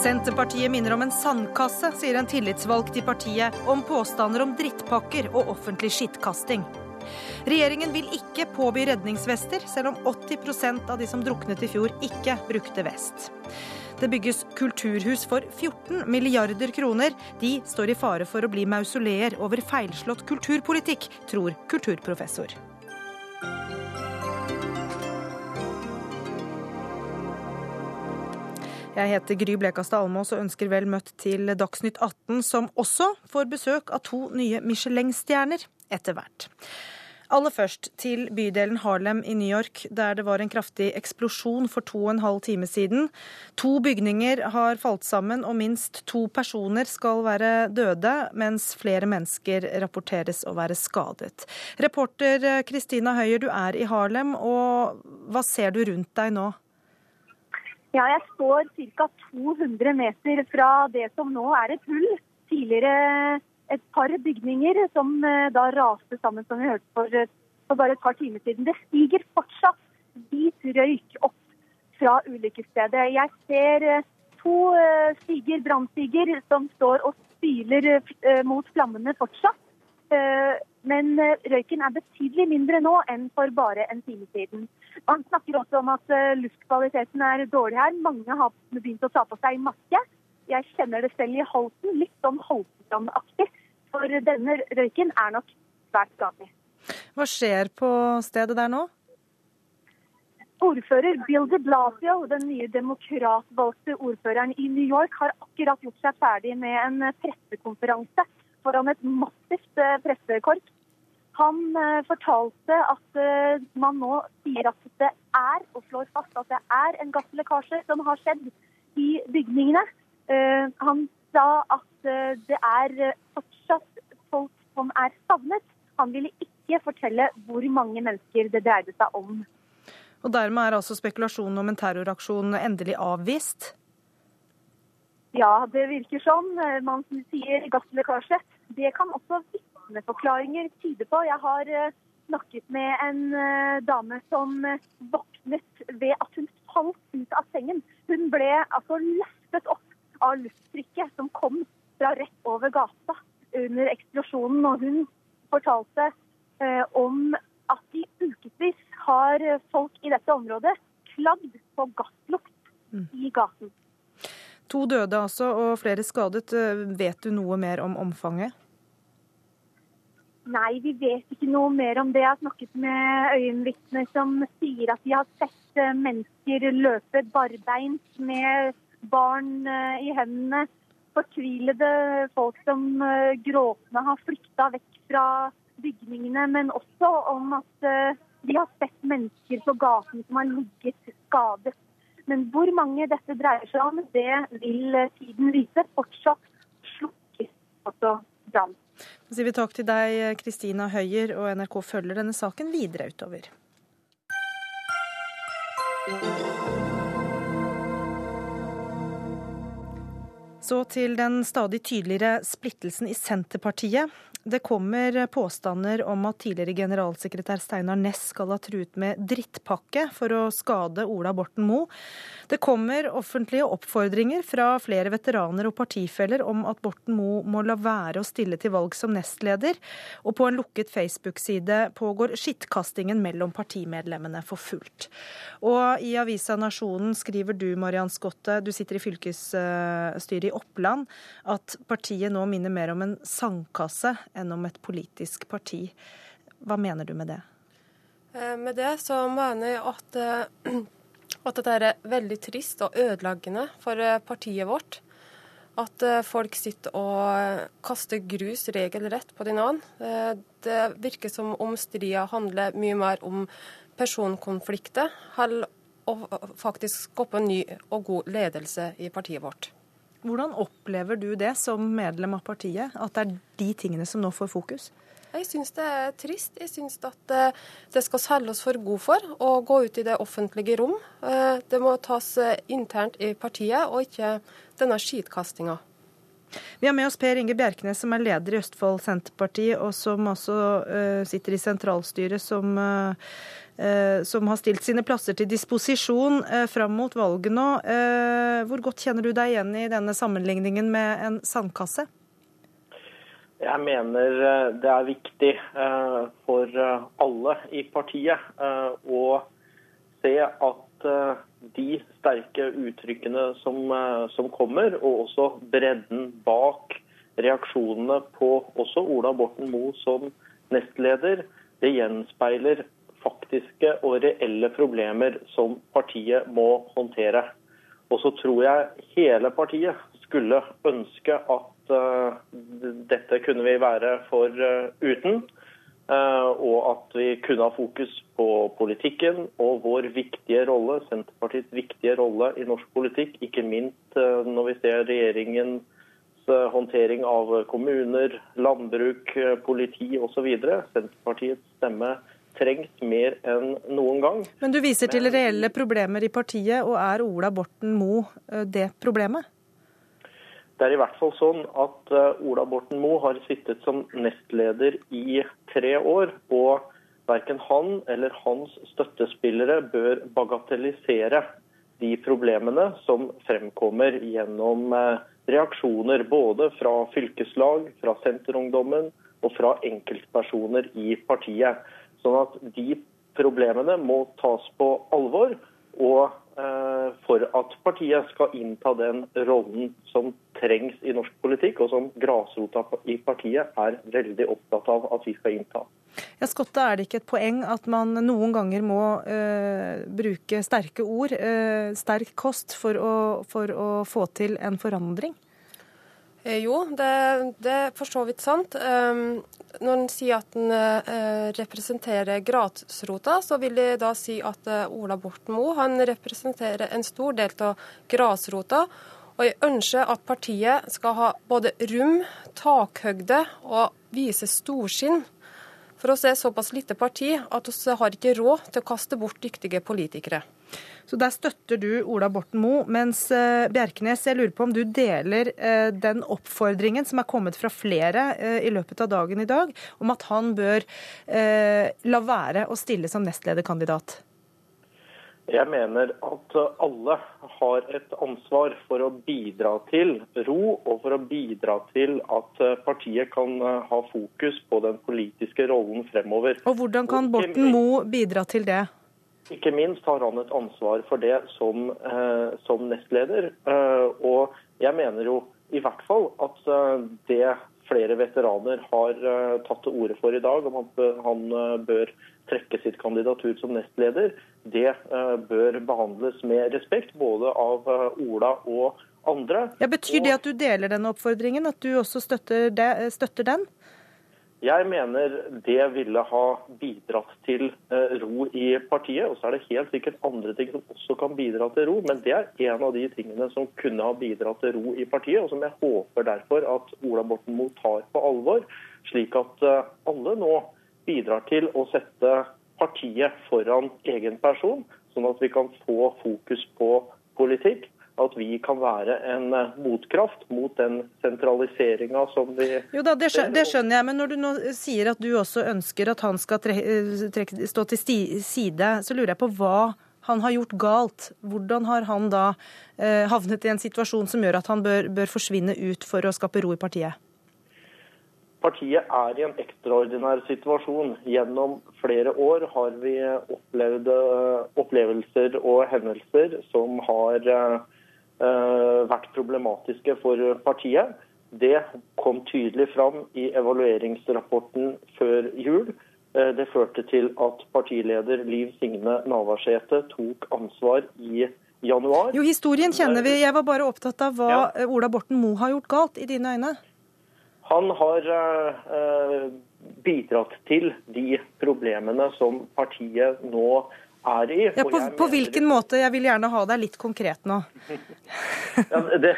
Senterpartiet minner om en sandkasse, sier en tillitsvalgt i partiet, om påstander om drittpakker og offentlig skittkasting. Regjeringen vil ikke påby redningsvester, selv om 80% av de som druknet i fjor, ikke brukte vest. Det bygges kulturhus for 14 milliarder kroner. De står i fare for å bli mausoleer over feilslått kulturpolitikk, tror kulturprofessor. Jeg heter Gry Blekastad Almås og ønsker vel møtt til Dagsnytt 18, som også får besøk av to nye Michelin-stjerner etter hvert. Aller først til bydelen Harlem i New York, der det var en kraftig eksplosjon for to og en halv time siden. To bygninger har falt sammen, og minst to personer skal være døde, mens flere mennesker rapporteres å være skadet. Reporter Kristina Høyer, du er i Harlem, og hva ser du rundt deg nå? Ja, jeg står ca. 200 meter fra det som nå er et hull. Tidligere et par bygninger som eh, da raste sammen, som vi hørte for, eh, for bare et par timer siden. Det stiger fortsatt hvit røyk opp fra ulykkesstedet. Jeg ser eh, to stiger, brannstiger, som står og spyler mot flammene fortsatt. Men røyken er betydelig mindre nå enn for bare en time siden. Man snakker også om at eh, luftkvaliteten er dårlig her. Mange har begynt å ta på seg maske. Jeg kjenner det selv i halsen, litt sånn halsbrannaktig. For denne røyken er nok svært skadelig. Hva skjer på stedet der nå? Ordfører Bill de Blasio, den nye demokratvalgte ordføreren i New York, har akkurat gjort seg ferdig med en pressekonferanse foran et massivt eh, pressekorps han eh, fortalte at eh, man nå sier at det er, og slår fast at det er en gasslekkasje som har skjedd i bygningene. Han sa at det er fortsatt folk som er savnet. Han ville ikke fortelle hvor mange mennesker det dreide seg om. Og Dermed er altså spekulasjonen om en terroraksjon endelig avvist? Ja, det virker sånn. Man sier gasslekkasje. Det kan også vitneforklaringer tyde på. Jeg har eh, snakket med en eh, dame som eh, våknet ved at hun falt ut av sengen. Hun ble altså løftet opp av lufttrykket som kom fra rett over gata under eksplosjonen. Og hun fortalte eh, om at i ukevis har folk i dette området klagd på gasslukt mm. i gaten. To døde altså, og flere skadet. Vet du noe mer om omfanget? Nei, vi vet ikke noe mer om det. Jeg har snakket med øyenvitner som sier at de har sett eh, mennesker løpe barbeint med barn eh, i hendene. Fortvilede folk som eh, gråtende har flykta vekk fra bygningene. Men også om at de har sett mennesker på gaten som har ligget skadet. Men hvor mange dette dreier seg om, det vil tiden vise. Fortsatt slukkes altså brann. Så sier vi takk til deg, Kristina Høyer, og NRK følger denne saken videre utover. Så til den stadig tydeligere splittelsen i Senterpartiet. Det kommer påstander om at tidligere generalsekretær Steinar Ness skal ha truet med drittpakke for å skade Ola Borten Moe. Det kommer offentlige oppfordringer fra flere veteraner og partifeller om at Borten Moe må la være å stille til valg som nestleder, og på en lukket Facebook-side pågår skittkastingen mellom partimedlemmene for fullt. Og i avisa Nasjonen skriver du, Mariann Skotte, du sitter i fylkesstyret i Oppland, at partiet nå minner mer om en sandkasse enn om et politisk parti. Hva mener du med det? Eh, med det så mener jeg at, eh, at dette er veldig trist og ødeleggende for eh, partiet vårt. At folk sitter og kaster grus regelrett på din annen. Det virker som om stria handler mye mer om personkonflikter enn å faktisk skape en ny og god ledelse i partiet vårt. Hvordan opplever du det som medlem av partiet, at det er de tingene som nå får fokus? Jeg syns det er trist. Jeg syns at eh, det skal selge oss for god for å gå ut i det offentlige rom. Eh, det må tas eh, internt i partiet, og ikke denne skitkastinga. Vi har med oss Per Inge Bjerknes, som er leder i Østfold Senterparti, og som også uh, sitter i sentralstyret, som, uh, som, har stilt sine plasser til disposisjon uh, fram mot valget nå. hvor godt kjenner du deg igjen i denne sammenligningen med en sandkasse? Jeg mener det er viktig for alle i partiet å se at de sterke uttrykkene som, eh, som, kommer, og også bredden bak reaksjonene på også Ola Borten Moe som nestleder, det gjenspeiler faktiske og reelle problemer som partiet må håndtere. Og så tror jeg hele partiet skulle ønske at uh, dette kunne vi være for uh, uten. Eh, og at vi kunne ha fokus på politikken og vår viktige rolle, Senterpartiets viktige rolle i norsk politikk, ikke minst eh, når vi ser regjeringens eh, håndtering av kommuner, landbruk, politi osv. Senterpartiets stemme trengs mer enn noen gang. Men du viser til reelle problemer i partiet, og er Ola Borten Moe det problemet? Det er i hvert fall sånn at eh, Ola Borten Moe har sittet som nestleder i tre år. og Verken han eller hans støttespillere bør bagatellisere de problemene som fremkommer gjennom eh, reaksjoner både fra fylkeslag, fra Senterungdommen og fra enkeltpersoner i partiet. Sånn at de problemene må tas på alvor. Og for at partiet skal innta den rollen som trengs i norsk politikk, og som grasrota i partiet er veldig opptatt av at vi skal innta. Ja, Skotte, er det ikke et poeng at man noen ganger må uh, bruke sterke ord, uh, sterk kost, for å, for å få til en forandring? Eh, jo, det, det, er for så vidt sant. Um, når en sier at en uh, representerer grasrota, så vil de da si at uh, Ola Borten Moe representerer en stor del av grasrota. Og jeg ønsker at partiet skal ha både rom, takhøgde og vise storsinn. For oss er såpass lite parti at vi har ikke råd til å kaste bort dyktige politikere. Så der støtter du Ola Borten Moe. Mens eh, Bjerknes, jeg lurer på om du deler eh, den oppfordringen som er kommet fra flere eh, i løpet av dagen i dag, om at han bør la være å stille som nestlederkandidat? Jeg mener at alle har et ansvar for å bidra til ro, og for å bidra til at partiet kan ha fokus på den politiske rollen fremover. Og Hvordan kan Borten Moe bidra til det? Ikke minst har han et ansvar for det som, eh, som nestleder. Eh, og jeg mener jo i hvert fall at eh, det flere veteraner har tatt til orde for i dag, om at han bør trekke sitt kandidatur som nestleder, det bør behandles med respekt både av Ola og andre. Ja, betyr det at du deler den oppfordringen, at du også støtter, det, støtter den? Jeg mener det ville ha bidratt til eh, ro i partiet. Og så er det helt sikkert andre ting som også kan bidra til ro, men det er en av de tingene som kunne ha bidratt til ro i partiet, og som jeg håper derfor at Ola Borten Moe tar på alvor, slik at eh, alle nå bidrar til å sette partiet foran egen person, sånn at vi kan få fokus på politikk at vi kan være en eh, motkraft mot den sentraliseringa som vi Jo da, det skjønner jeg, men når du nå sier at du også ønsker at han skal trekke, stå til side, så lurer jeg på hva han har gjort galt. Hvordan har han da eh, havnet i en situasjon som gjør at han bør, bør forsvinne ut for å skape ro i partiet? Partiet er i en ekstraordinær situasjon. Gjennom flere år har vi opplevd eh, opplevelser og hendelser som har Eh, vært problematiske for partiet. Det kom tydelig fram i evalueringsrapporten før jul. Eh, det førte til at partileder Liv Signe Navarsete tok ansvar i januar. Jo, Historien kjenner vi. Jeg var bare opptatt av hva ja. Ola Borten Moe har gjort galt, i dine øyne? Han har uh, bidratt til de problemene som partiet nå er i. Ja, på, på hvilken måte? Jeg vil gjerne ha deg litt konkret nå. ja, det,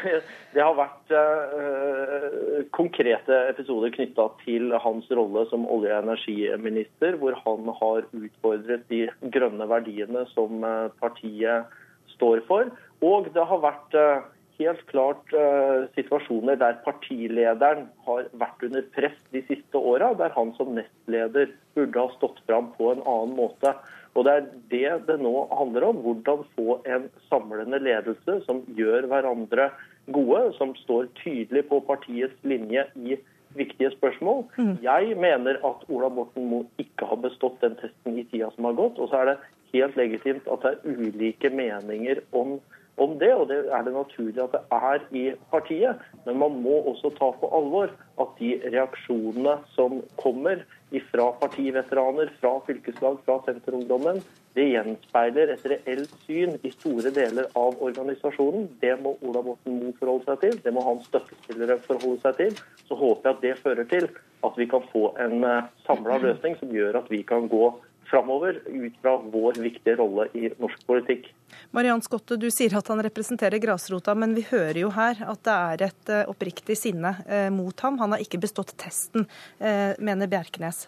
det, har vært uh, konkrete episoder knytta til hans rolle som olje- og energiminister, hvor han har utfordret de grønne verdiene som uh, partiet står for. Og det har vært uh, helt klart uh, situasjoner der partilederen har vært under press de siste åra, der han som nestleder burde ha stått fram på en annen måte. Og Det er det det nå handler om. Hvordan få en samlende ledelse som gjør hverandre gode, som står tydelig på partiets linje i viktige spørsmål. Mm. Jeg mener at Ola Borten Moe ikke har bestått den testen i tida som har gått. Og så er det helt legitimt at det er ulike meninger om, om det, og det er det naturlig at det er i partiet. Men man må også ta på alvor at de reaksjonene som kommer fra partiveteraner, fra fylkeslag, fra Senterungdommen, det gjenspeiler et reelt syn i store deler av organisasjonen. Det må Ola Borten Moe forholde seg til, det må hans støttespillere forholde seg til. Så håper jeg at det fører til at vi kan få en eh, samla løsning som gjør at vi kan gå framover ut fra vår viktige rolle i norsk politikk. Mariann Skotte, du sier at han representerer grasrota, men vi hører jo her at det er et eh, oppriktig sinne eh, mot ham. Han har ikke bestått testen, eh, mener Bjerknes.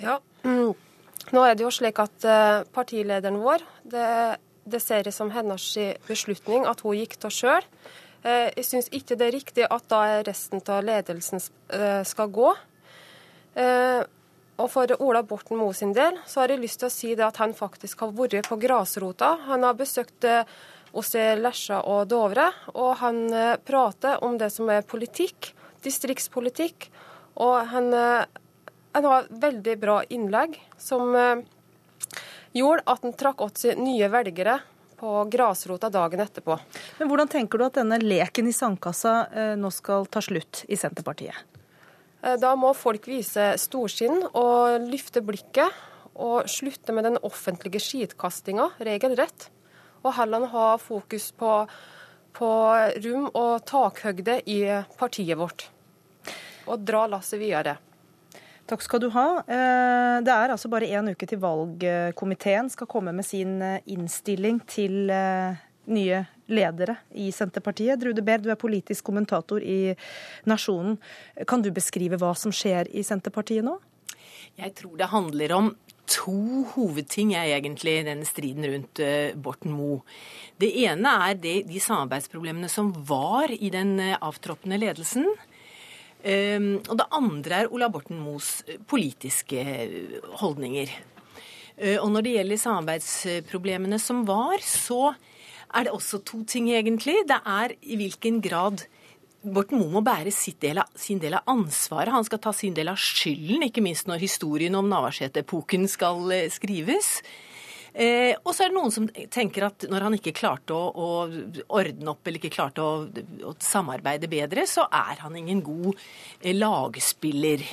Ja, nå er det jo slik at partilederen vår, det, det ser jeg som hennes beslutning at hun gikk av sjøl. Eh, jeg syns ikke det er riktig at da resten av ledelsen skal gå. Og for Ola Borten Moe sin del så har jeg lyst til å si det at han faktisk har vært på grasrota. Han har besøkt oss i Lesja og Dovre, og han eh, prater om det som er politikk, distriktspolitikk. Og han, eh, han har veldig bra innlegg som eh, gjorde at han trakk åt seg nye velgere på grasrota dagen etterpå. Men Hvordan tenker du at denne leken i sandkassa nå skal ta slutt i Senterpartiet? Eh, da må folk vise storsinn og løfte blikket, og slutte med den offentlige skitkastinga regelrett. Og heller ha fokus på, på rom og takhøgde i partiet vårt. Og dra lasset videre. Takk skal du ha. Eh, det er altså bare én uke til valgkomiteen skal komme med sin eh, innstilling til nye ledere i Senterpartiet. Drude Behr, du er politisk kommentator i Nasjonen. Kan du beskrive hva som skjer i Senterpartiet nå? Jeg tror det handler om to hovedting er egentlig denne striden rundt uh, Borten Moe. Det ene er de, de samarbeidsproblemene som var i den uh, avtroppende ledelsen. Um, og det andre er Ola Borten Moes politiske holdninger. Og når det gjelder samarbeidsproblemene som var, så er det også to ting, egentlig. Det er i hvilken grad Borten Moe må bære del av, sin del av ansvaret. Han skal ta sin del av skylden, ikke minst når historien om Navarsete-epoken skal eh, skrives. Eh, og så er det noen som tenker at når han ikke klarte å, å ordne opp eller ikke klarte å, å, samarbeide bedre, så er han ingen god eh, lagspiller.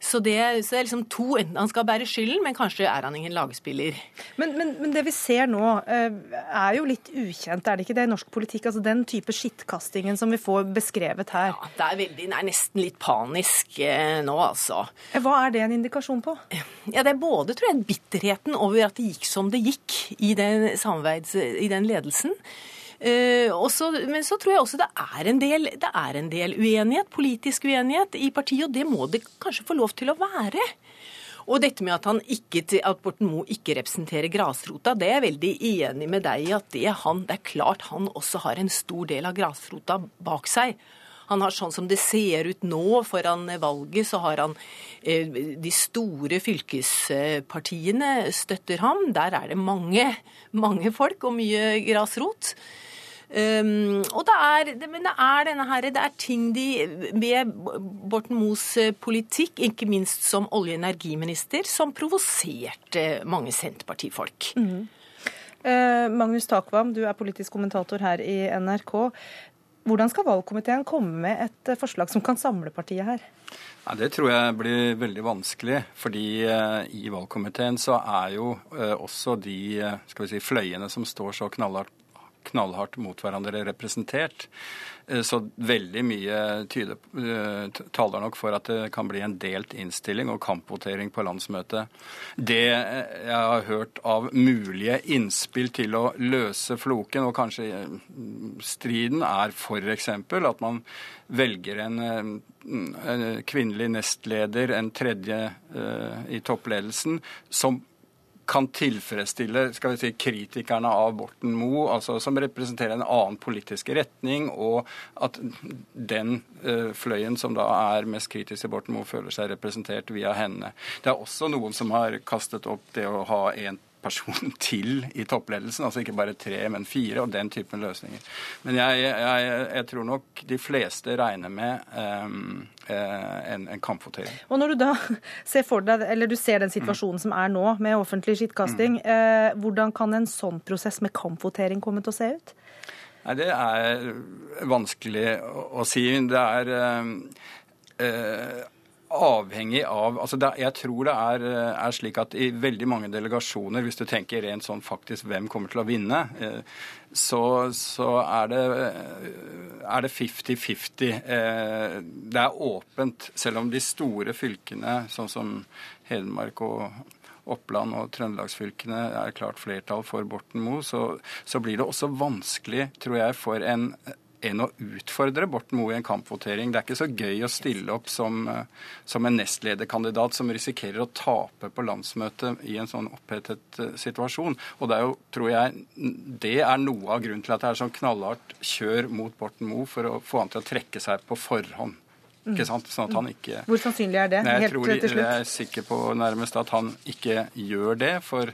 Så det, så det, er liksom to enten Han skal bære skylden, men kanskje er han ingen lagspiller. Men, men, men, det vi ser nå, eh, er jo litt ukjent, er det ikke det, i norsk politikk? Altså Den type skittkastingen som vi får beskrevet her. Ja, Det er, veldig, det er nesten litt panisk eh, nå, altså. Eh, hva er det en indikasjon på? Ja, Det er både tror jeg, bitterheten over at det gikk som det gikk i den, i den ledelsen. Uh, også, men så tror jeg også det er, del, det er en del uenighet, politisk uenighet i partiet, og det må det kanskje få lov til å være. Og dette med at, han ikke, at Borten Moe ikke representerer grasrota, det er jeg veldig enig med deg i at det, han, det er klart han også har en stor del av grasrota bak seg. Han har sånn som det ser ut nå foran valget, så har han eh, de store fylkespartiene støtter ham. Der er det mange, mange folk og mye grasrot. Um, og det er, men det er denne her, det er ting de med Borten Moes eh, politikk, ikke minst som olje- og energiminister, som provoserte mange Senterpartifolk. Mm. Uh, Magnus Takvam, du er politisk kommentator her i NRK. Hvordan skal valgkomiteen komme med et forslag som kan samle partiet her? Nei, det tror jeg blir veldig vanskelig. fordi i valgkomiteen så er jo også de skal vi si, fløyene som står så knallhardt knallhardt mot hverandre representert. Eh, så veldig mye tyder, eh, taler nok for at det kan bli en delt innstilling og kampvotering på landsmøtet. Det jeg har hørt av mulige innspill til å løse floken, og kanskje eh, striden, er f.eks. at man velger en, en, kvinnelig nestleder, en tredje i toppledelsen, som kan tilfredsstille skal vi si, kritikerne av Borten Moe, altså som representerer en annen politisk retning, og at den uh, fløyen som da er mest kritisk til Borten Moe, føler seg representert via henne. Det er også noen som har kastet opp det å ha en person til i toppledelsen. Altså ikke bare tre, men fire, og den typen løsninger. Men jeg, jeg, jeg tror nok de fleste regner med um, en, en kampvotering. Og når du da ser for deg, eller du ser den situasjonen mm. som er nå, med offentlig skittkasting, mm. eh, hvordan kan en sånn prosess med kampvotering komme til å se ut? Nei, Det er vanskelig å, å si. Det er eh, eh, avhengig av altså det, Jeg tror det er, er, slik at i veldig mange delegasjoner, hvis du tenker rent sånn faktisk hvem kommer til å vinne, eh, så, så det er det 50-50. Eh, det er åpent, selv om de store fylkene, sånn som Hedmark og Oppland og trøndelagsfylkene er klart flertall for Borten Moe, så, så blir det også vanskelig, tror jeg, for en enn å utfordre Borten Moe i en kampvotering. Det er ikke så gøy å stille opp som, eh, som en nestlederkandidat som risikerer å tape på landsmøtet i en sånn opphetet uh, situasjon. Og det er jo, tror jeg, det er noe av grunnen til at det er sånn knallhardt kjør mot Borten Moe for å få han til å trekke seg på forhånd. Ikke sant? Sånn at han ikke... Hvor sannsynlig er det? Nei, jeg, tror, jeg er sikker på nærmest at han ikke gjør det. For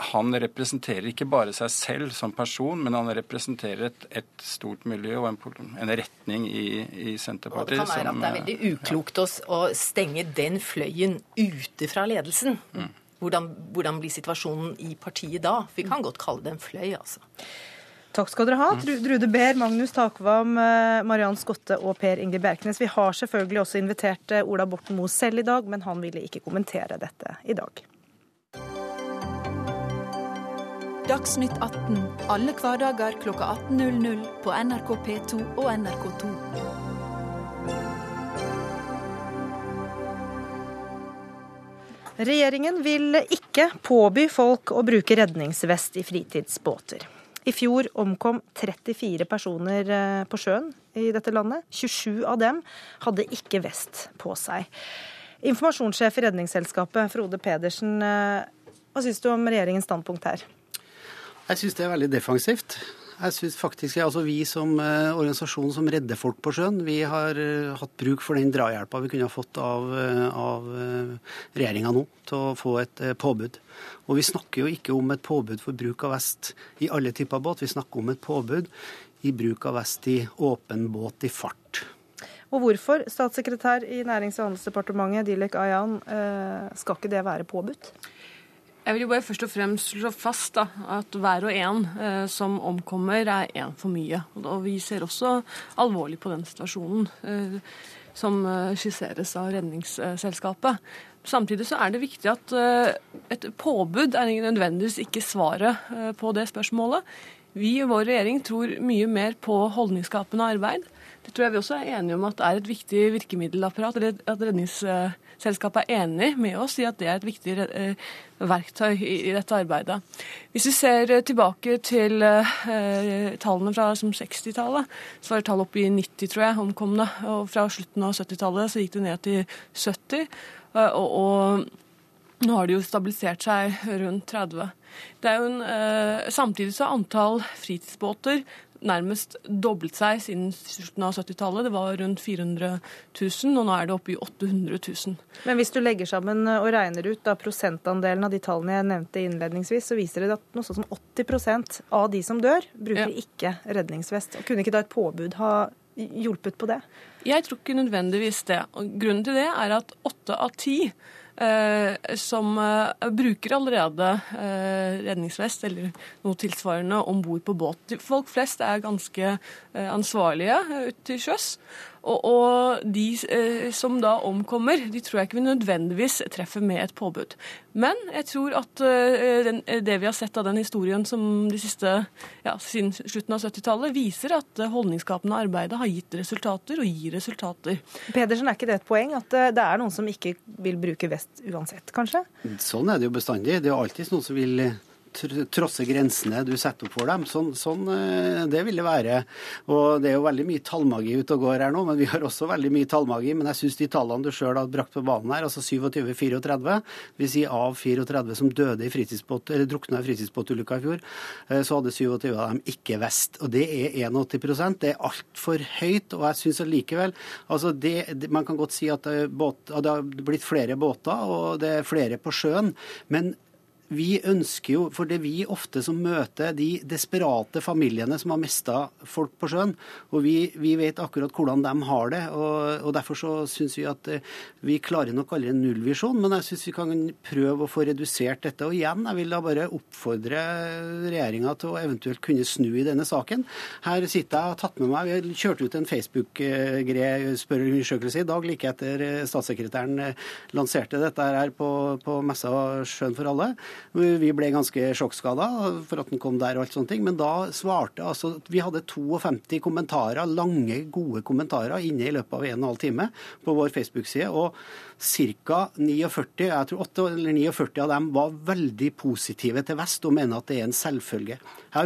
han representerer ikke bare seg selv som person, men han representerer et, et stort miljø og en, en retning i, i, Senterpartiet. Og det kan være at det er veldig uklokt å, å stenge den fløyen ute fra ledelsen. Mm. Hvordan, hvordan, blir situasjonen i partiet da? Vi kan godt kalle det en fløy, altså. Takk skal dere ha. Trude Drude Behr, Magnus Takvam, eh, Mariann Skotte og Per Inge Bjerknes. Vi har selvfølgelig også invitert eh, Ola Borten Moe selv i dag, men han ville ikke kommentere dette i dag. Dagsnytt 18 alle hverdager kl 18.00 på NRK P2 og NRK2. Regjeringen vil ikke påby folk å bruke redningsvest i fritidsbåter. I fjor omkom 34 personer eh, på sjøen i dette landet. 27 av dem hadde ikke vest på seg. Informasjonssjef i Redningsselskapet, Frode Pedersen, eh, hva syns du om regjeringens standpunkt her? Jeg syns det er veldig defensivt. Jeg synes faktisk altså Vi som eh, organisasjon som redder folk på sjøen, vi har eh, hatt bruk for den drahjelpa vi kunne ha fått av, eh, av eh, regjeringa nå til å få et eh, påbud. Og vi snakker jo ikke om et påbud for bruk av vest i alle typer båt, vi snakker om et påbud i bruk av vest i åpen båt i fart. Og hvorfor, statssekretær i Nærings- og handelsdepartementet Dilek Ayan, eh, skal ikke det være påbudt? Jeg vil jo bare først og fremst slå fast da, at hver og en eh, som omkommer, er én for mye. Og vi ser også alvorlig på den situasjonen eh, som eh, skisseres av Redningsselskapet. Samtidig så er det viktig at eh, et påbud er nødvendigvis ikke svaret eh, på det spørsmålet. Vi i vår regjering tror mye mer på holdningsskapende arbeid. Det tror jeg vi også er enige om at er et viktig virkemiddelapparat. At Redningsselskapet er enig med oss i at det er et viktig eh, verktøy i dette arbeidet. Hvis vi ser eh, tilbake til eh, tallene fra 60-tallet, så var det tall opp i 90, tror jeg, omkomne. Og fra slutten av 70-tallet så gikk det ned til 70. og, og nå har det jo stabilisert seg rundt 30. Det er jo en, eh, samtidig så er antall fritidsbåter nærmest doblet seg siden slutten av 70-tallet. Det var rundt 400 000, og nå er det oppe i 800 000. Men hvis du legger sammen og regner ut da, prosentandelen av de tallene jeg nevnte innledningsvis, så viser det at noe sånt som 80% av de som dør, bruker ja. ikke redningsvest. Kunne ikke da et påbud ha hjulpet på det? Jeg tror ikke nødvendigvis det. Og grunnen til det er at åtte av ti Eh, som eh, bruker allerede eh, redningsvest eller noe tilsvarende om bord på båt. Folk flest er ganske ansvarlige ute til sjøs. Og, og, de eh, som da omkommer, de tror jeg ikke vi nødvendigvis treffer med et påbud. Men jeg tror at eh, den, det vi har sett av den historien som de siste, ja, siden slutten av 70-tallet, viser at holdningsskapende arbeidet har gitt resultater og gir resultater. Pedersen, er ikke det et poeng at eh, det er noen som ikke vil bruke vest uansett, kanskje? Sånn er det jo bestandig. Det er alltid noen som vil trosse grensene du setter opp for dem. Sånn, sånn, det vil det være. Og det er jo veldig mye tallmagi ute og går her nå, men vi har også veldig mye tallmagi. Men jeg syns de tallene du sjøl har brakt på banen her, altså 27-34, vil si av 34 som døde i fritidsbåt, eller drukna i fritidsbåtulykka i fjor, så hadde 27 av dem ikke vest. Og det er 81% Det er altfor høyt. Og jeg syns allikevel altså det, Man kan godt si at det, båt, at det har blitt flere båter, og det er flere på sjøen. men vi ønsker jo, for det er vi ofte som møter de desperate familiene som har mista folk på sjøen. Og vi, vi, vet akkurat hvordan de har det. Og, og Derfor så syns vi at eh, vi klarer nok aldri en nullvisjon, men jeg syns vi kan prøve å få redusert dette. Og igjen, jeg vil da bare oppfordre regjeringa til å eventuelt kunne snu i denne saken. Her sitter jeg og har tatt med meg, Vi har kjørt ut en Facebook-spørreundersøkelse i dag, like etter eh, statssekretæren eh, lanserte dette her på, på messa Sjøen for alle. Vi ble ganske sjokkskada for at den kom der og alt sånne ting. Men da svarte altså Vi hadde 52 kommentarer, lange, gode kommentarer inne i løpet av en og en halv time på vår Facebook-side. og Ca. 49 jeg tror 8 eller 49 av dem var veldig positive til vest og mener at det er en selvfølge.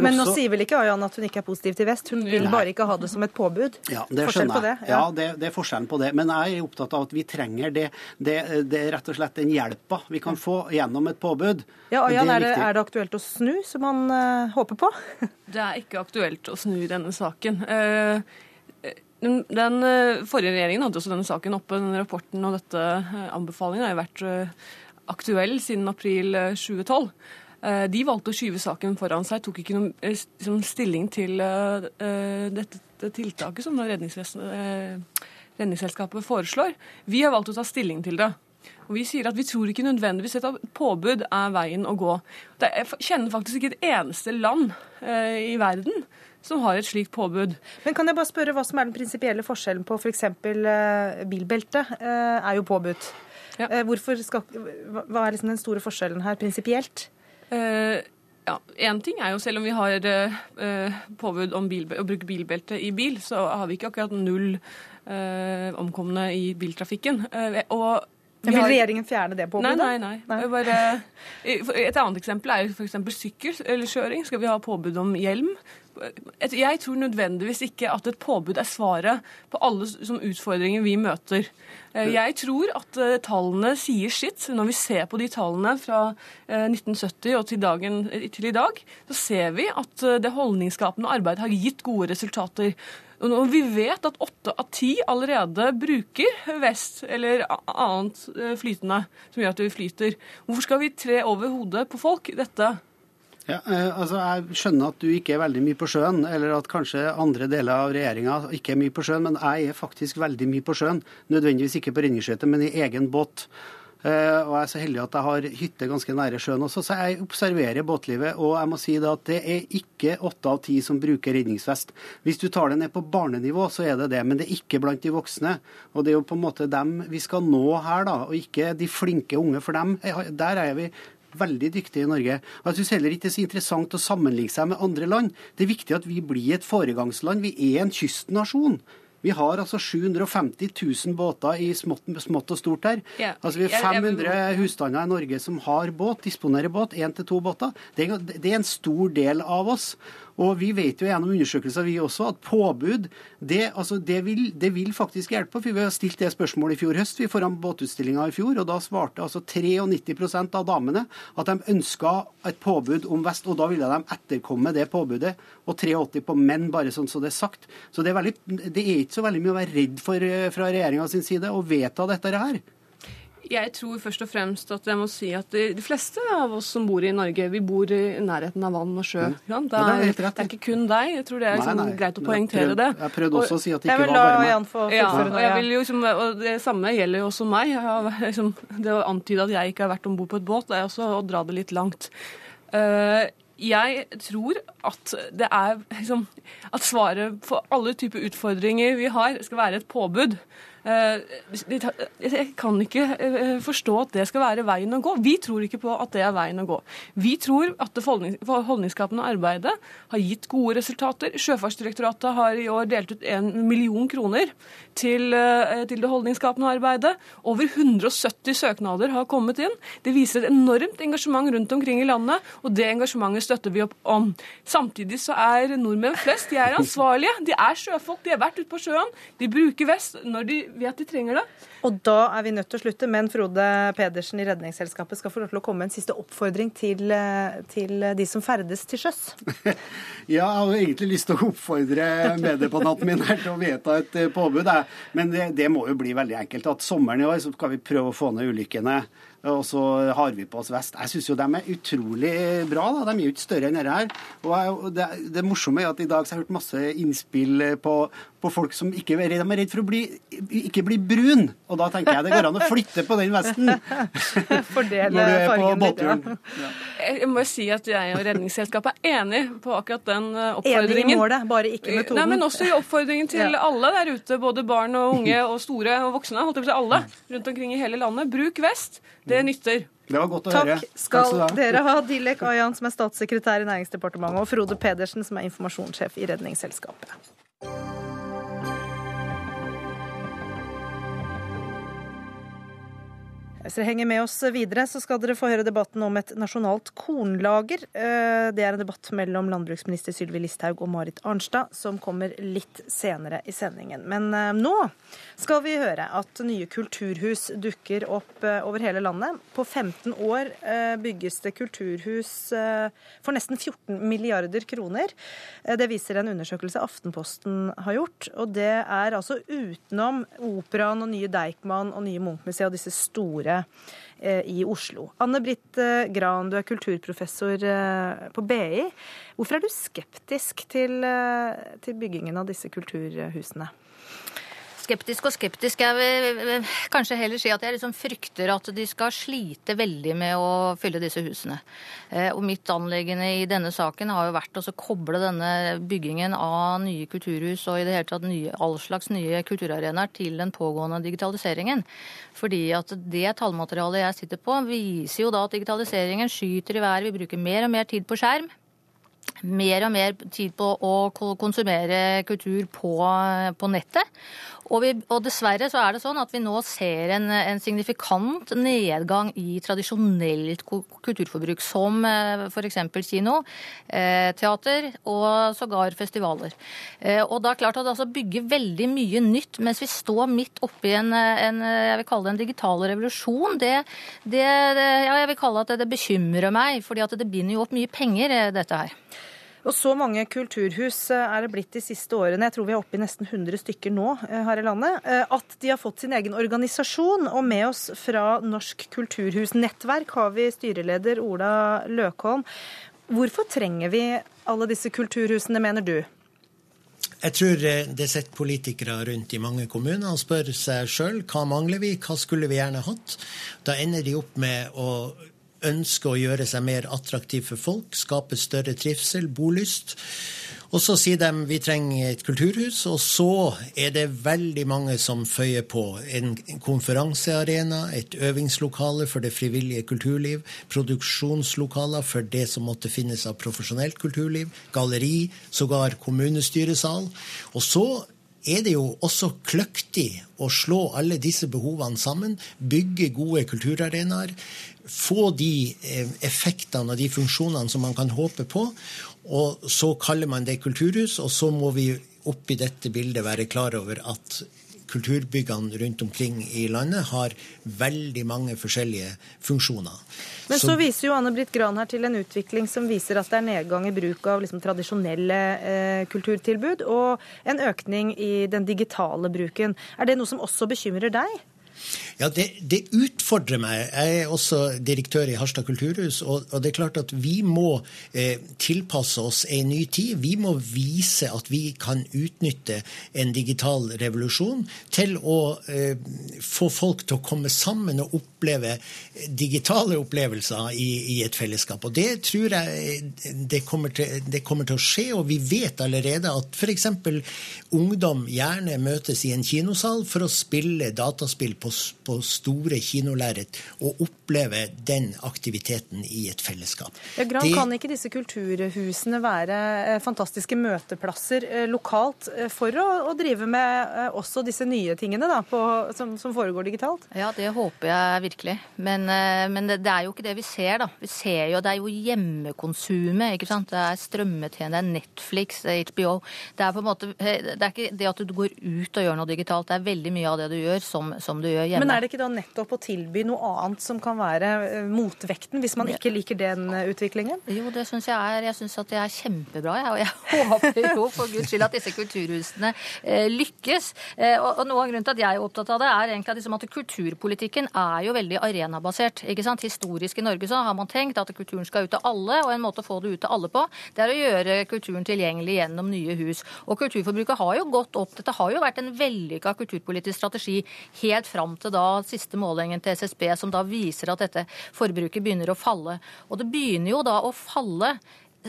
Men nå sier vel ikke Ayan at hun ikke er positiv til vest, hun vil Nei. bare ikke ha det som et påbud? Ja, det Forskjell skjønner jeg. Ja, ja det, det, er forskjellen på det. Men jeg er opptatt av at vi trenger det. Det, det er rett og slett den hjelpa vi kan få gjennom et påbud. Ja, Ayan, er, er, er, det aktuelt å snu, som han uh, håper på? det er ikke aktuelt å snu i denne saken. Uh, den eh, forrige regjeringen hadde også denne saken oppe. Den rapporten og dette eh, anbefalingen har jo vært eh, aktuell siden april 2012. De valgte å skyve saken foran seg, tok ikke noen stilling til dette tiltaket som Redningsselskapet foreslår. Vi har valgt å ta stilling til det. Og Vi sier at vi tror ikke nødvendigvis at påbud er veien å gå. Jeg kjenner faktisk ikke et eneste land i verden som har et slikt påbud. Men kan jeg bare spørre hva som er den prinsipielle forskjellen på f.eks. For uh, bilbelte uh, er jo påbudt. Ja. Uh, skal, hva er liksom den store forskjellen her prinsipielt? Uh, ja, Én ting er jo selv om vi har påbud om bil, å bruke bilbelte i bil, så har vi ikke akkurat null omkomne i biltrafikken. og vil regjeringen fjerne det påbudet? Nei, nei. nei. nei. Bare, et annet eksempel er f.eks. sykkel eller kjøring. Skal vi ha påbud om hjelm? Jeg tror nødvendigvis ikke at et påbud er svaret på alle utfordringer vi møter. Eh, jeg tror at eh, tallene sier sitt. Når vi ser på de tallene fra 1970 eh, og til, dagen, til i dag, så ser vi at det holdningsskapende arbeidet har gitt gode resultater. Og vi vet at åtte av ti allerede bruker vest eller annet flytende som gjør at vi flyter. Hvorfor skal vi tre over hodet på folk dette? Ja, eh, altså Jeg skjønner at du ikke er veldig mye på sjøen, eller at kanskje andre deler av regjeringa ikke er mye på sjøen, men jeg er faktisk veldig mye på sjøen. Nødvendigvis ikke på redningsskøyter, men i egen båt. Eh, og jeg er så heldig at jeg har hytte ganske nære sjøen også, så jeg observerer båtlivet. Og jeg må si det at det er ikke åtte av ti som bruker redningsvest. Hvis du tar det ned på barnenivå, så er det det, men det er ikke blant de voksne. Og det er jo på en måte dem vi skal nå her, da, og ikke de flinke unge. For dem, der er vi veldig dyktige i Norge. Og jeg syns heller ikke det er så interessant å sammenligne seg med andre land. Det er viktig at vi blir et foregangsland. Vi er en kystnasjon. Vi har altså 750 000 båter i smått, smått og stort her. Ja. Altså Vi har 500 husstander i Norge som har båt, disponerer båt, én til to båter. Det er en stor del av oss. Og vi vet jo gjennom undersøkelser vi også at påbud det, altså det, vil, det vil, faktisk hjelpe. for Vi har stilt det spørsmålet i fjor høst vi foran båtutstillinga i fjor. og Da svarte altså 93% av damene at de ønska et påbud om vest. og Da ville de etterkomme det påbudet. Og 83% på menn, bare sånn så det er sagt. Så det er, veldig, det er ikke så veldig mye å være redd for eh, fra regjeringa sin side å vedta dette her. Jeg tror først og fremst at jeg må si at de, de, fleste av oss som bor i Norge, vi bor i nærheten av vann og sjø. Ja. Det, er, det, er, det, er, ikke kun deg. Jeg tror det er liksom, nei, nei. greit å poengtere det. Jeg prøvde også å si at det ikke var bare meg. Ja, og, jeg vil jo, liksom, og Det samme gjelder jo også meg. Har, liksom, det å antyde at jeg ikke har vært om bord på et båt, det er også å dra det litt langt. Uh, jeg tror at det er liksom, At svaret for alle typer utfordringer vi har, skal være et påbud. Eh, jeg kan ikke eh, forstå at det skal være veien å gå. Vi tror ikke på at det er veien å gå. Vi tror at det holdningsskapende arbeidet har gitt gode resultater. Sjøfartsdirektoratet har i år delt ut en million kroner til, eh, til det holdningsskapende arbeidet. Over 170 søknader har kommet inn. Det viser et enormt engasjement rundt omkring i landet, og det engasjementet støtter vi opp om. Samtidig så er nordmenn flest de er ansvarlige. De er sjøfolk, de har vært ute på sjøen. De bruker vest når de vet de trenger det. Og da er vi nødt til å slutte, men Frode Pedersen i Redningsselskapet skal få lov til å komme med en siste oppfordring til, eh, til de som ferdes til sjøs. ja, jeg har egentlig lyst til å oppfordre meddebattanten min her til å vedta et eh, påbud. Men det, det, må jo bli veldig enkelt. At sommeren i år så skal vi prøve å få ned ulykkene. Og så har vi på oss vest. Jeg syns jo de er utrolig bra. da. De er jo ikke større enn dette her. Og det, det morsomme er at i dag så har jeg hørt masse innspill på, på folk som ikke er redd, de er redd for å bli, ikke bli brun. Og da tenker jeg det går an å flytte på den vesten. Fordele fargen båtturen. Ja. Jeg må jo si at jeg og Redningsselskapet er enig på akkurat den oppfordringen. Enig i målet, bare ikke metoden. Nei, Men også i oppfordringen til ja. alle der ute, både barn og unge og store og voksne, holdt jeg på å si alle rundt omkring i hele landet. Bruk vest. Det nytter. Det var godt å Takk høre. Takk skal dere ha, Dilek Ayan, som er statssekretær i Næringsdepartementet, og Frode Pedersen, som er informasjonssjef i Redningsselskapet. Hvis dere henger med oss videre, så skal dere få høre debatten om et nasjonalt kornlager. Eh, det er en debatt mellom landbruksminister Sylvi Listhaug og Marit Arnstad, som kommer litt senere i sendingen. Men eh, nå skal vi høre at nye kulturhus dukker opp eh, over hele landet. På 15 år bygges det kulturhus for nesten 14 milliarder kroner. Det viser en undersøkelse Aftenposten har gjort. Og det er altså utenom Operaen og nye Deichman og nye Munch-museet og disse store Eh, i Oslo. Anne Britt eh, Gran, du er kulturprofessor eh, på BI. Hvorfor er du skeptisk til, til byggingen av disse kulturhusene? Skeptisk og skeptisk. Jeg vil kanskje heller si at jeg liksom frykter at de skal slite veldig med å fylle disse husene. Eh, og mitt anliggende i denne saken har jo vært å koble denne byggingen av nye kulturhus og i det hele tatt nye, all slags nye kulturarenaer til den pågående digitaliseringen. Fordi at det tallmaterialet jeg sitter på, viser jo da at digitaliseringen skyter i været. Vi bruker mer og mer tid på skjerm mer og mer tid på å konsumere kultur på, på nettet. Og, vi, og, dessverre så er det sånn at vi nå ser en, en signifikant nedgang i tradisjonelt kulturforbruk, som eh, f.eks. kino, eh, teater og sågar festivaler. Eh, og da er klart at det altså bygger veldig mye nytt mens vi står midt oppi en, en jeg vil kalle det en digital revolusjon. Det, det, ja, jeg vil kalle at det, det bekymrer meg, fordi at det binder jo opp mye penger, dette her. Og så mange kulturhus eh, er det blitt de siste årene, jeg tror vi er oppe i nesten 100 stykker nå eh, her i landet, eh, at de har fått sin egen organisasjon. Og med oss fra Norsk kulturhusnettverk har vi styreleder Ola Løkholm. Hvorfor trenger vi alle disse kulturhusene, mener du? Jeg tror det sitter politikere rundt i mange kommuner og spør seg sjøl hva mangler vi, hva skulle vi gjerne hatt. Da ender de opp med å ønsker å gjøre seg mer attraktiv for folk, skape større trivsel, bolyst. Og så sier de vi trenger et kulturhus, og så er det veldig mange som føyer på. En konferansearena, et øvingslokale for det frivillige kulturliv, produksjonslokaler for det som måtte finnes av profesjonelt kulturliv, galleri, sågar kommunestyresal. Og så er det jo også kløktig å slå alle disse behovene sammen, bygge gode kulturarenaer, få de eh, effektene og de funksjonene som man kan håpe på. Og så kaller man det kulturhus, og så må vi oppi dette bildet være klar over at kulturbyggene rundt omkring i landet har veldig mange forskjellige funksjoner. Men så, så viser jo Anne Britt Gran her til en utvikling som viser at det er nedgang i bruk av liksom tradisjonelle eh, kulturtilbud, og en økning i den digitale bruken. Er det noe som også bekymrer deg? Ja, det, det, utfordrer meg. Jeg er også direktør i Harstad kulturhus. Og, og det er klart at vi må eh, tilpasse oss en ny tid. Vi må vise at vi kan utnytte en digital revolusjon til å eh, få folk til å komme sammen og oppleve digitale opplevelser i, i et fellesskap. Og det tror jeg det kommer, til, det kommer til å skje. Og vi vet allerede at f.eks. ungdom gjerne møtes i en kinosal for å spille dataspill på på store kinolerret og oppleve den aktiviteten i et fellesskap. Ja, Gran, det... Kan ikke disse kulturhusene være eh, fantastiske møteplasser eh, lokalt eh, for å, å drive med også disse nye tingene da, på, som, som, foregår digitalt? Ja, det håper jeg virkelig. Men, men det, det, er jo ikke det vi ser, da. Vi ser jo, Det er jo hjemmekonsumet. ikke sant? Det er strømmetjeneste, det er Netflix, HBO. Det er på en måte, det er ikke det at du går ut og gjør noe digitalt. Det er veldig mye av det du gjør, som, som du gjør hjemme. Men er det ikke da nettopp å tilby noe annet som kan være eh, motvekten, hvis man ikke liker den eh, utviklingen? Jo, det syns jeg er. Jeg syns at det er kjempebra, jeg. Og jeg håper jo for guds skyld at disse kulturhusene eh, lykkes. Og, noe av grunnen til at jeg er opptatt av det, er egentlig at, liksom at kulturpolitikken er jo veldig arenabasert. ikke sant? Historisk i Norge så har man tenkt at kulturen skal ut til alle, og en måte å få det ut til alle på, det er å gjøre kulturen tilgjengelig gjennom nye hus. Og kulturforbruket har jo gått opp. Dette har jo vært en vellykka kulturpolitisk strategi helt fram til da siste målingen til SSB som da viser at dette forbruket begynner å falle. Og det begynner jo da å falle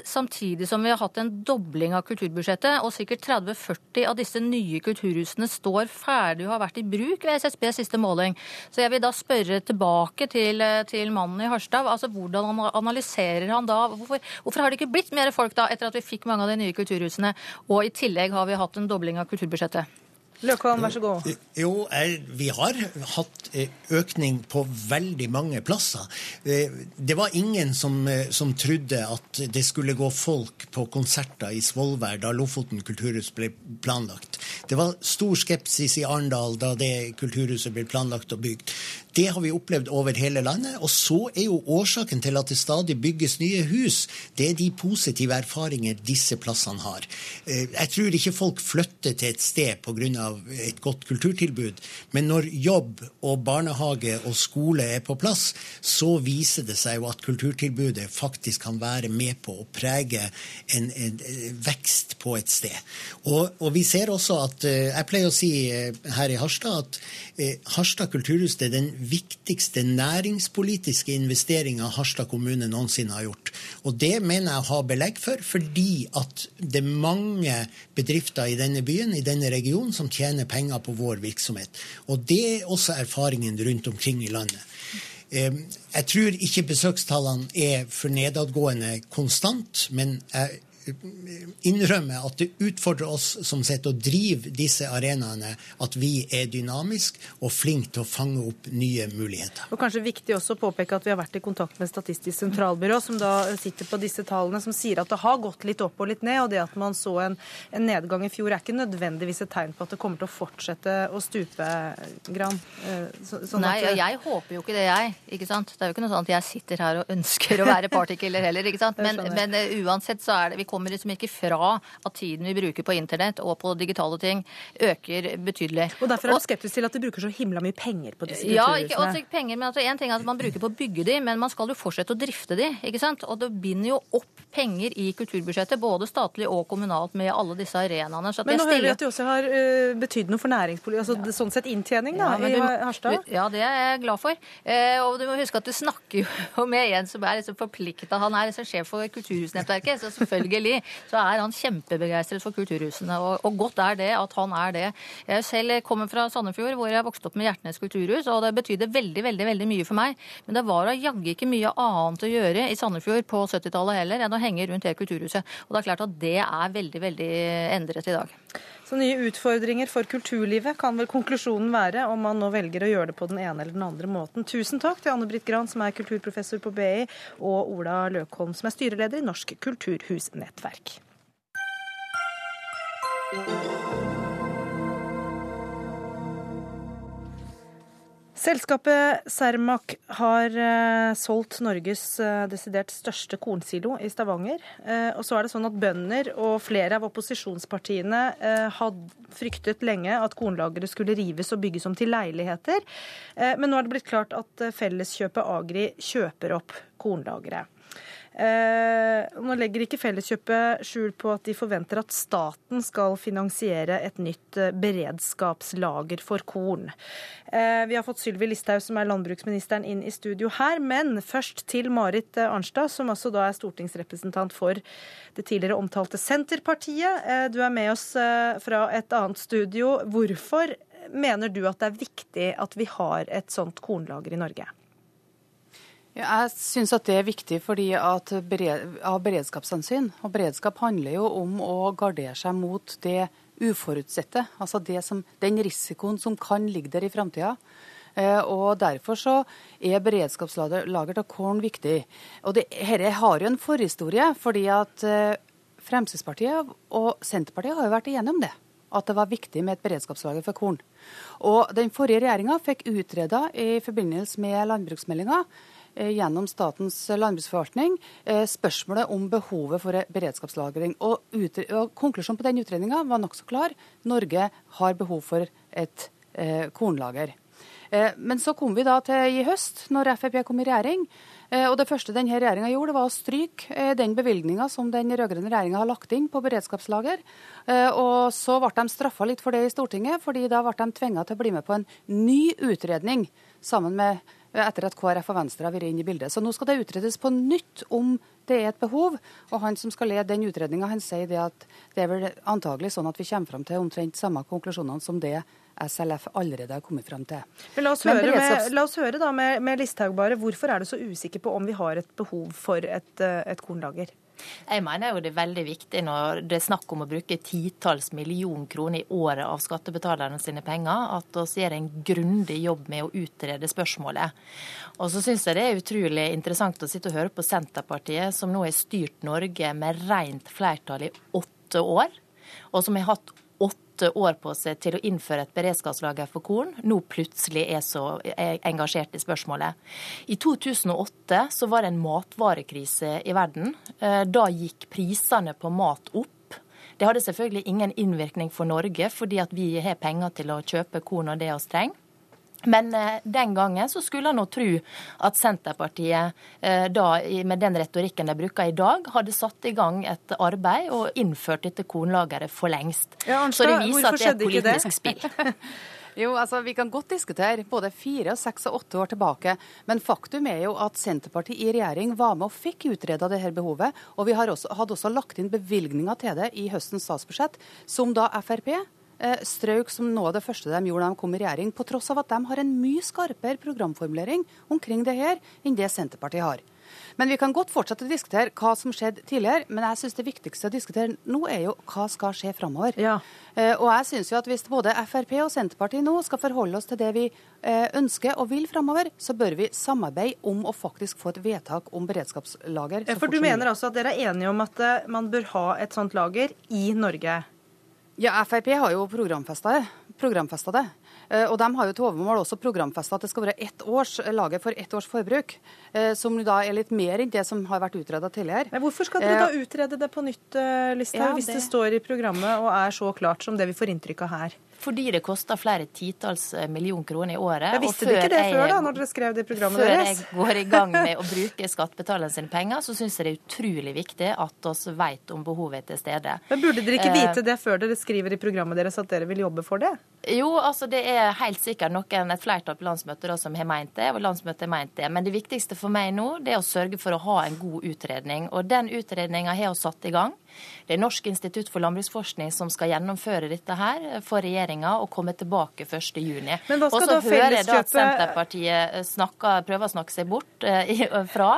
samtidig som vi har hatt en dobling av kulturbudsjettet, og sikkert 30-40 av disse nye kulturhusene står ferdig og har vært i bruk ved SSBs siste måling. Så jeg vil da spørre tilbake til, til mannen i Harstad. altså Hvordan analyserer han da? Hvorfor, hvorfor, har det ikke blitt mer folk da, etter at vi fikk mange av de nye kulturhusene, og i tillegg har vi hatt en dobling av kulturbudsjettet? Løkholm, vær så god. Jo, vi har hatt eh, økning på veldig mange plasser. Eh, det var ingen som, eh, som trodde at det skulle gå folk på konserter i Svolvær da Lofoten kulturhus ble planlagt. Det var stor skepsis i Arendal da det kulturhuset ble planlagt og bygd. Det har vi opplevd over hele landet. Og så er jo årsaken til at det stadig bygges nye hus, det er de positive erfaringer disse plassene har. Jeg tror ikke folk flytter til et sted pga et godt kulturtilbud. Men når jobb og barnehage og skole er på plass, så viser det seg jo at kulturtilbudet faktisk kan være med på å prege en, en vekst på et sted. Og, og, vi ser også at eh, Jeg pleier å si eh, her i Harstad at eh, Harstad kulturhus er den viktigste næringspolitiske investeringa Harstad kommune noensinne har gjort. Og det mener jeg å ha belegg for, fordi at det er mange bedrifter i denne byen, i denne regionen, som tjener penger på vår virksomhet. Og det er også erfaringen rundt omkring i landet. Jeg tror ikke besøkstallene er for nedadgående konstant, men jeg innrømme at det utfordrer oss som sitter og driver disse arenaene, at vi er dynamiske og flinke til å fange opp nye muligheter. Og kanskje viktig også å påpeke at vi har vært i kontakt med Statistisk sentralbyrå, som da sitter på disse tallene, som sier at det har gått litt opp og litt ned. Og det at man så en, en nedgang i fjor er ikke nødvendigvis et tegn på at det kommer til å fortsette å stupe, Gran. Eh, så, sånn Nei, og jeg håper jo ikke det, jeg. ikke sant? Det er jo ikke noe sånn at jeg sitter her og ønsker å være partykiller heller, ikke sant. Men, men uh, uansett så er det vi kommer liksom ikke fra at tiden vi bruker på internett og på digitale ting, øker betydelig. Og Derfor er du skeptisk til at de bruker så himla mye penger på disse kulturhusene? Ja, ikke også penger, men altså, en ting er at man bruker på å bygge de, men man skal jo fortsette å drifte de, ikke sant? Og det binder jo opp penger i kulturbudsjettet, både statlig og kommunalt, med alle disse arenaene. men nå hører vi at de også har uh, betydd noe for næringspolitikk, altså ja. sånn sett inntjening da, ja, i Harstad? Ja, det er jeg glad for. Uh, og du må huske at du snakker jo med en som er liksom forplikta. Han er liksom sjef for Kulturhusnettverket, så selvfølgelig så er han kjempebegeistret for kulturhusene. Og, og, godt er det at han er det. Jeg selv kommer fra Sandefjord, hvor jeg vokste opp med Hjertnes kulturhus, og det betydde veldig, veldig veldig mye for meg. Men det var da jaggu ikke mye annet å gjøre i Sandefjord på 70-tallet heller enn å henge rundt det kulturhuset. Og det er klart at det er veldig, veldig endret i dag. Så nye utfordringer for kulturlivet kan vel konklusjonen være, om man nå velger å gjøre det på den ene eller den andre måten. Tusen takk til Anne Britt Gran, som er kulturprofessor på BI, og Ola Løkholm, som er styreleder i Norsk kulturhusnettverk. Selskapet Cermaq har uh, solgt Norges uh, desidert største kornsilo i Stavanger. Uh, og så er det sånn at bønder og flere av opposisjonspartiene hadde fryktet lenge at kornlageret skulle rives og bygges om til leiligheter. men nå er det blitt klart at Felleskjøpet Agri kjøper opp kornlageret. Eh, nå legger ikke Felleskjøpet skjul på at de forventer at staten skal finansiere et nytt eh, beredskapslager for korn. Eh, vi har fått Sylvi Listhaug, som er landbruksministeren, inn i studio her. Men først til Marit Arnstad, som altså da er stortingsrepresentant for det tidligere omtalte Senterpartiet. Du er med oss fra et annet studio. Hvorfor mener du at det er viktig at vi har et sånt kornlager i Norge? Jeg syns det er viktig fordi at av beredskapshensyn. Og beredskap handler jo om å gardere seg mot det uforutsette. Altså som, den risikoen som kan ligge der i framtida. Eh, og Derfor så er beredskapslager av korn viktig. Og Dette har jo en forhistorie. fordi at eh, Fremskrittspartiet og Senterpartiet har jo vært igjennom det. At det var viktig med et beredskapslager for korn. Og Den forrige regjeringa fikk utreda i forbindelse med landbruksmeldinga gjennom Statens landbruksforvaltning eh, spørsmålet om behovet for beredskapslagring. Og, og Konklusjonen på den utredninga var nokså klar. Norge har behov for et eh, kornlager. Eh, men så kom vi da til i høst, når Frp kom i regjering. Eh, og Det første denne regjeringa gjorde, var å stryke eh, den bevilgninga som den rød-grønne regjeringa har lagt inn på beredskapslager. Og Så ble de straffa litt for det i Stortinget, fordi da ble de tvinga til å bli med på en ny utredning sammen med etter at KrF og Venstre har vært inne i bildet. Så nå skal det utredes på nytt om det er et behov. Og han som skal lede den utredninga, sier det at det er vel antagelig sånn at vi kommer fram til omtrent samme konklusjonene som det SLF allerede har kommet frem til. Men la oss høre, beredskaps... med, la oss høre da med, med Listhaug bare. Hvorfor er du så usikker på om vi har et behov for et, eh, et kornlager? Jeg mener jo det er veldig viktig når det er snakk om å bruke titalls million kroner i året av skattebetalerne sine penger, at vi gjør en grundig jobb med å utrede spørsmålet. Og så syns jeg det er utrolig interessant å sitte og høre på Senterpartiet, som nå har styrt Norge med rent flertall i åtte år, og som har hatt åtte år på seg til å innføre et beredskapslager for korn, nå plutselig er så engasjert i spørsmålet. I 2008 så var det en matvarekrise i verden. Eh, da gikk prisene på mat opp. Det hadde selvfølgelig ingen innvirkning for Norge, fordi at vi har penger til å kjøpe korn og det vi trenger. Men eh, den gangen så skulle han nå tro at Senterpartiet, eh, da, med den retorikken de bruker i dag, hadde satt i gang et arbeid og innført dette kornlageret for lengst. Ja, Arnstad, så det viser at det er et politisk spill. Jo, altså Vi kan godt diskutere både fire, seks og åtte år tilbake, men faktum er jo at Senterpartiet i regjering var med og fikk utreda dette behovet. Og vi også, hadde også lagt inn bevilgninger til det i høstens statsbudsjett, som da Frp strøk som noe av det første de gjorde da de kom i regjering, på tross av at de har en mye skarpere programformulering omkring det her enn det Senterpartiet har. Men vi kan godt fortsette å diskutere hva som skjedde tidligere, men jeg synes det viktigste å diskutere nå er jo hva skal skje framover. Ja. Eh, og jeg synes jo at hvis både Frp og Senterpartiet nå skal forholde oss til det vi eh, ønsker og vil framover, så bør vi samarbeide om å faktisk få et vedtak om beredskapslager. For du mener altså at dere er enige om at man bør ha et sånt lager i Norge? Ja, Frp har jo programfesta det. Det. Eh, og de har jo til overmål også programfesta at det skal være ett års lager for ett års forbruk. Eh, som da er litt mer enn det som har vært utreda tidligere. Men hvorfor skal dere da eh, utrede det på nytt, Listhaug, ja, hvis det står i programmet og er så klart som det vi får inntrykk av her? Fordi det koster flere titalls eh, million kroner i året. Jeg visste dere ikke det før, da, når dere skrev det i programmet før deres? Før jeg går i gang med å bruke skattebetalerne sine penger, så syns jeg det er utrolig viktig at oss vet om behovet er til stede. Men burde dere ikke vite det før dere skriver i programmet deres at dere vil jobbe for det? Jo, altså det er helt sikkert noen, et flertall på landsmøtet da, som har meint det, og landsmøtet har meint det. Men det viktigste for meg nå det er å sørge for å ha en god utredning. Og den utredninga har vi satt i gang. Det er Norsk institutt for landbruksforskning som skal gjennomføre dette her for regjeringa og komme tilbake 1.6. Og så hører jeg da at Senterpartiet snakker, prøver å snakke seg bort eh, fra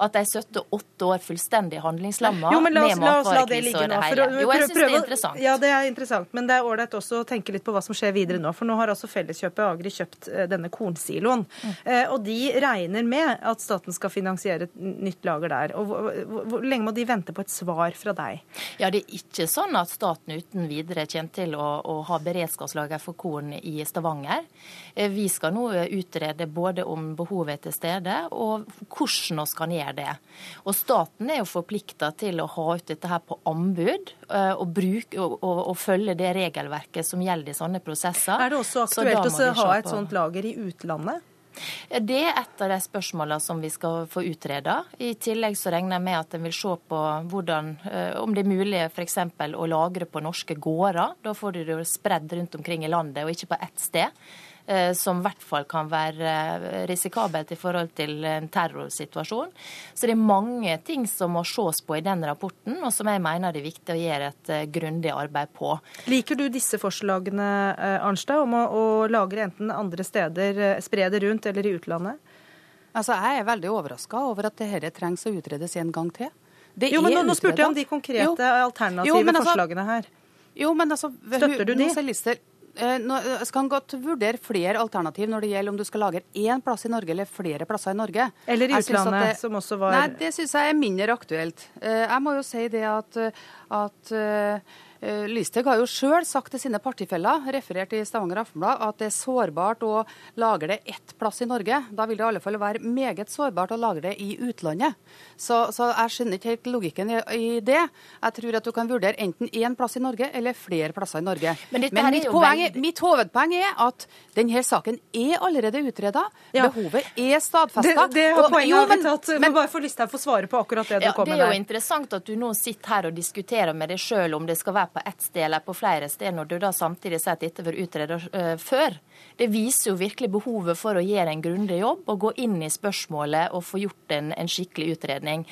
at de støtter åtte år fullstendig handlingslamma med matvarekrise og det hele. Jo, jeg syns det er interessant. Ja, det er interessant, men det er ålreit også å tenke litt på hva som skjer videre nå. For nå har altså Felleskjøpet Agri kjøpt eh, denne kornsiloen. Mm. Eh, og de regner med at staten skal finansiere et nytt lager der. Og hvor, hvor, hvor lenge må de vente på et svar fra deg? Ja, Det er ikke sånn at staten uten videre kommer til å, å ha beredskapslager for korn i Stavanger. Vi skal nå utrede både om behovet er til stede og hvordan vi kan gjøre det. Og Staten er jo forplikta til å ha ut dette her på anbud og, bruke, og, og, og følge det regelverket som gjelder i sånne prosesser. Er det også aktuelt å ha et sånt lager i utlandet? Det er et av de spørsmålene som vi skal få utreda. I tillegg så regner jeg med at en vil se på hvordan, eh, om det er mulig f.eks. å lagre på norske gårder. Da får du det spredd rundt omkring i landet, og ikke på ett sted. Eh, som i hvert fall kan være eh, risikabelt i forhold til en terrorsituasjon. Så det er mange ting som må ses på i den rapporten, og som jeg mener det er viktig å gjøre et eh, grundig arbeid på. Liker du disse forslagene, Arnstad, om å, å lagre enten andre steder, spre det rundt eller i utlandet? Altså, Jeg er veldig overraska over at dette trengs å utredes en gang til. Det jo, men nå, nå spurte jeg om de konkrete jo. alternative jo, altså, forslagene her. Jo, men altså, Støtter du de? Eh, nå skal han godt vurdere flere alternativ når det gjelder om du skal lagre én plass i Norge eller flere plasser i Norge. Eller i utlandet, det, som også var Nei, det syns jeg er mindre aktuelt. Eh, jeg må jo si det at, at Eh, Listhaug har jo sjøl sagt til sine partifeller, referert i Stavanger Aftenblad, at det er sårbart å lagre det ett plass i Norge. Da vil det i alle fall være meget sårbart å lagre det i utlandet. Så, så jeg skjønner ikke helt logikken i, i, det. Jeg tror at du kan vurdere enten én plass i Norge eller flere plasser i Norge. Men, Men mitt, poeng, veldig... mitt, hovedpoeng er at denne saken er allerede utreda. Ja. Behovet er stadfesta. Det, det har poenget blitt tatt. Men bare få Listhaug få svare på akkurat det ja, du kommer med. Det er jo interessant at du nå sitter her og diskuterer med deg sjøl om det skal være på ett sted eller på flere steder, når du da samtidig sier at dette var utredet uh, før. Det viser jo virkelig behovet for å gjøre en grundig jobb og gå inn i spørsmålet og få gjort en, en skikkelig utredning.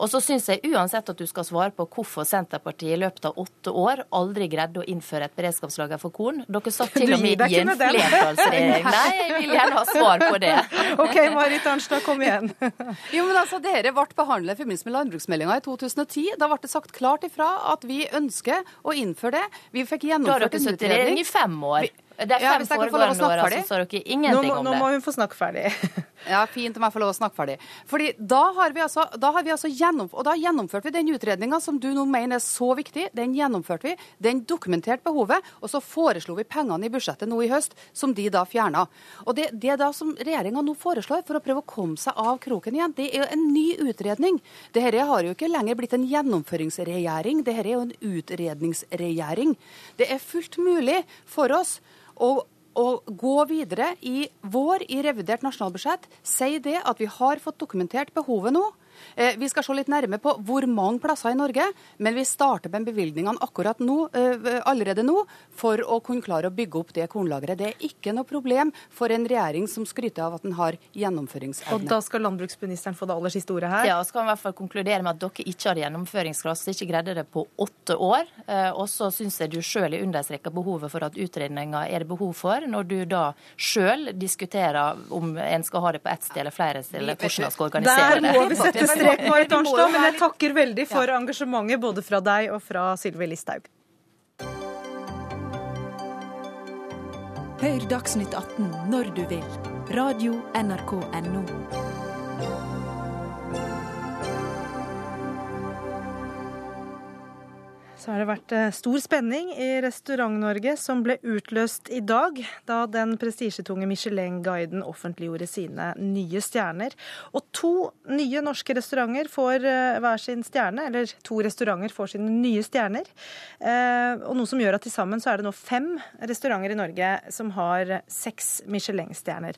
Og så syns jeg uansett at du skal svare på hvorfor Senterpartiet i løpet av åtte år aldri greide å innføre et beredskapslager for korn. Dere satt til og med i en flertallsregjering. Nei, jeg vil gjerne ha svar på det. OK, Marit Arnstad, kom igjen. jo, men altså, Dere ble behandlet i forbindelse med landbruksmeldinga i 2010. Da ble det sagt klart ifra at vi ønsker å innføre det. Vi fikk gjennomført en utredning. Da har dere sittet i regjering i fem år. Vi, det er fem ja, foregående år, altså, så dere ingenting nå, om det. Nå må hun få snakke ferdig. ja, fint om jeg får lov å snakke ferdig. Fordi da har vi altså, da har vi altså gjennomført, og da gjennomførte vi den utredninga som du nå mener er så viktig. Den gjennomførte vi. Den dokumenterte behovet. Og så foreslo vi pengene i budsjettet nå i høst, som de da fjerna. Og det, det da som regjeringa nå foreslår for å prøve å komme seg av kroken igjen, det er jo en ny utredning. Dette har jo ikke lenger blitt en gjennomføringsregjering, dette er jo en utredningsregjering. Det er fullt mulig for oss og, å gå videre i vår i revidert nasjonalbudsjett, si det at vi har fått dokumentert behovet nå. Eh, vi skal se litt nærmere på hvor mange plasser i Norge, men vi starter med bevilgningene akkurat nå, eh, allerede nå for å kunne klare å bygge opp det kornlageret. Det er ikke noe problem for en regjering som skryter av at den har gjennomføringsevne. Og da skal landbruksministeren få det aller siste ordet her? Ja, så kan vi i hvert fall konkludere med at dere ikke har gjennomføringskraft, ikke greide det på åtte år. Eh, og så syns jeg du sjøl understreker behovet for at utredninga er det behov for, når du da sjøl diskuterer om en skal ha det på ett sted eller flere steder, eller hvordan man skal organisere det. Der må vi sette strek, Marit Arnstad, men jeg takker veldig for engasjementet både fra deg og fra Sylvi Listhaug. Hør Dagsnytt 18 når du vil. Radio NRK Radio.nrk.no. Så har det vært eh, stor spenning i Restaurant-Norge, som ble utløst i dag, da den prestisjetunge Michelin-guiden offentliggjorde sine nye stjerner. Og to nye norske restauranter får eh, hver sin stjerne, eller to restauranter får sine nye stjerner. Eh, og noe som gjør at til sammen så er det nå fem restauranter i Norge som har seks Michelin-stjerner.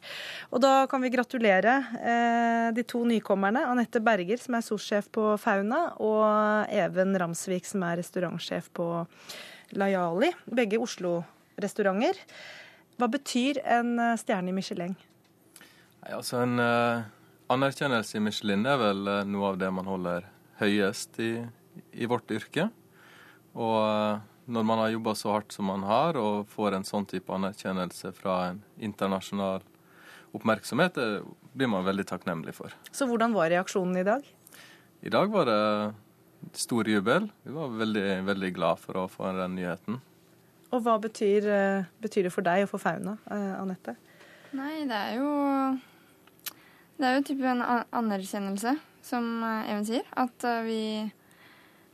Og da kan vi gratulere de to nykommerne, Anette Berger, som er SOS-sjef på Fauna, og Even Ramsvik, som er restaurant restaurantsjef på Layali. Begge Oslo-restauranter. Hva betyr en eh, stjerne i Michelin? Nei, altså En uh, anerkjennelse i Michelin er vel uh, noe av det man holder høyest i, i vårt yrke. Og uh, når man har jobba så hardt som man har, og får en sånn type anerkjennelse fra en internasjonal oppmerksomhet, det blir man veldig takknemlig for. Så hvordan var reaksjonen i dag? I dag var det stor jubel. Vi var veldig, veldig glad for å få den nyheten. Og hva betyr, eh, betyr det for deg og for Fauna, eh, Anette? Nei, det er jo Det er jo type en anerkjennelse, som eh, Even sier. At vi,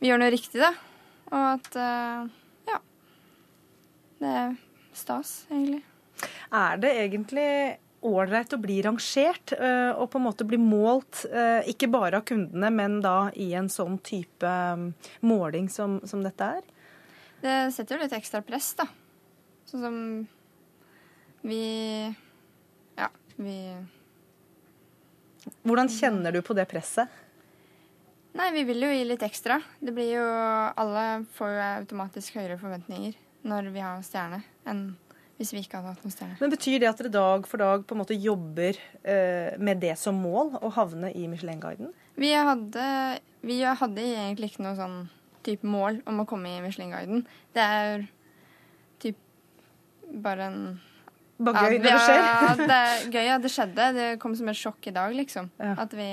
vi gjør noe riktig, da. Og at Ja. Det er stas, egentlig. Er det egentlig ålreit å bli rangert uh, og på en måte bli målt, uh, ikke bare av kundene, men da i en sånn type um, måling som, som, dette er? Det setter jo litt ekstra press, da. Sånn som vi Ja, vi Hvordan kjenner du på det presset? Nei, vi vil jo gi litt ekstra. Det blir jo Alle får jo automatisk høyere forventninger når vi har stjerne, enn hvis vi ikke hadde hatt noen stjerner. Men Betyr det at dere dag for dag på en måte jobber eh, med det som mål, å havne i Michelin-guiden? Vi vi hadde egentlig ikke noe sånn type mål om å komme i Michelin-guiden. Det er typ bare en Bare gøy ja, når det skjer? Ja, det er gøy at det skjedde. Det kom som et sjokk i dag, liksom. Ja. At vi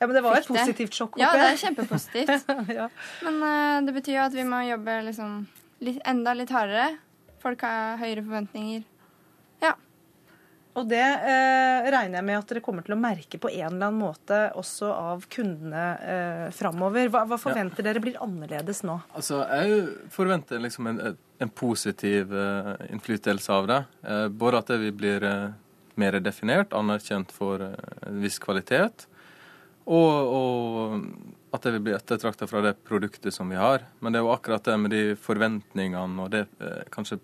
ja, Men det var et positivt sjokk? Ja, det er kjempepositivt. ja. Men uh, det betyr jo at vi må jobbe liksom litt, enda litt hardere. Folk har høyere forventninger. Ja. Og det eh, regner jeg med at dere kommer til å merke på en eller annen måte også av kundene eh, framover. Hva, hva forventer ja. dere blir annerledes nå? Altså, Jeg forventer liksom en, en positiv eh, innflytelse av det. Eh, både at vi blir eh, mer definert, anerkjent for eh, en viss kvalitet. Og, og at det vil bli ettertrakta fra det produktet som vi har. Men det er jo akkurat det med de forventningene og det eh, kanskje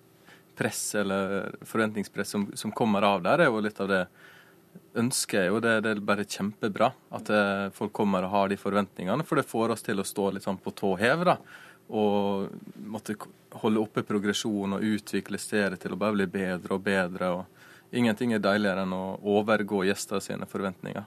press eller forventningspress som, som, kommer av der, er jo litt av det ønsket jeg jo. Det, det er bare kjempebra at eh, folk kommer og har de forventningene, for det får oss til å stå litt sånn på tå hev. da, Og måtte holde oppe progresjon og utvikle stedet til å bare bli bedre og bedre. og Ingenting er deiligere enn å overgå gjester sine forventninger.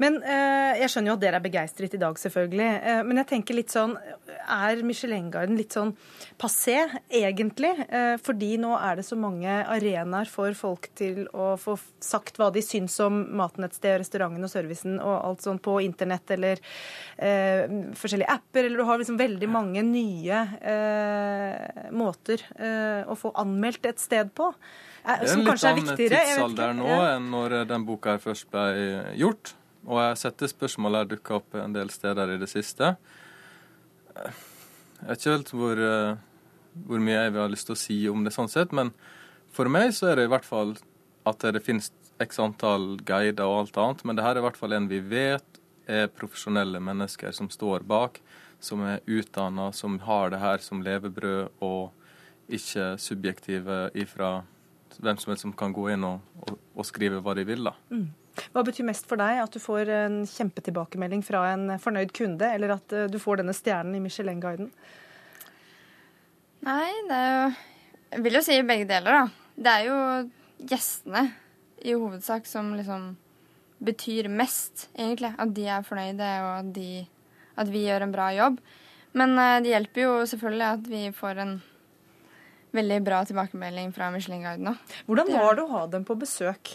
Men eh, Jeg skjønner jo at dere er begeistret i dag, selvfølgelig. Eh, men jeg tenker litt sånn Er Michelin-guiden litt sånn passé, egentlig? Eh, fordi nå er det så mange arenaer for folk til å få sagt hva de syns om maten et sted, restauranten og servicen og alt sånn på internett eller forskjellige apper. Eller du har liksom veldig mange nye måter å få anmeldt et sted på. Det er en litt annen tidsalder nå enn når den boka her først ble gjort. Og jeg har sett det spørsmålet her dukke opp en del steder i det siste. Jeg vet ikke helt hvor, eh, hvor mye jeg vil ha lyst til å si om det sånn sett, men for meg så er det i hvert fall at det finnes x antall guider og alt annet, men det her er i hvert fall en vi vet er profesjonelle mennesker som står bak, som er utdanna, som har det her som levebrød, og ikke subjektive ifra hvem som helst som kan gå inn og, og, og skrive hva de vil. da. Mm. Hva betyr mest for deg? At du får en kjempetilbakemelding fra en fornøyd kunde, eller at eh, du får denne stjernen i Michelin-guiden? Nei, det er jo Jeg vil jo si begge deler, da. Det er jo gjestene i hovedsak som liksom betyr mest, egentlig. At de er fornøyde, og at, de, at vi gjør en bra jobb. Men uh, det hjelper jo selvfølgelig at vi får en veldig bra tilbakemelding fra Michelin-guiden òg. Hvordan var det å ha dem på besøk?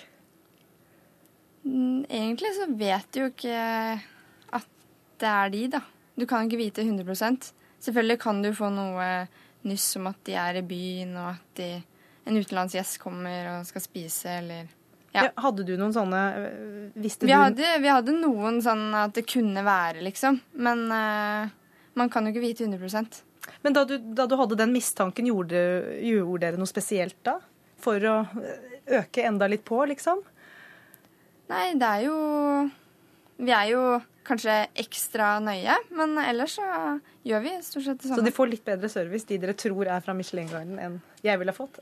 Mm, egentlig så vet du jo ikke at det er de, da. Du kan ikke vite 100% Selvfølgelig kan du få noe nyss om at de er i byen, og at de, en utenlandsgjest kommer og skal spise, eller ja. Hadde du noen sånne øh, Visste vi du hadde, Vi hadde noen sånn at det kunne være, liksom. Men uh, man kan jo ikke vite 100 Men da du, da du hadde den mistanken, gjorde, gjorde dere noe spesielt da? For å øke enda litt på, liksom? Nei, det er jo Vi er jo kanskje ekstra nøye, men ellers så gjør vi stort sett det samme. Så de får litt bedre service, de dere tror er fra Michelin-guiden, enn jeg ville fått?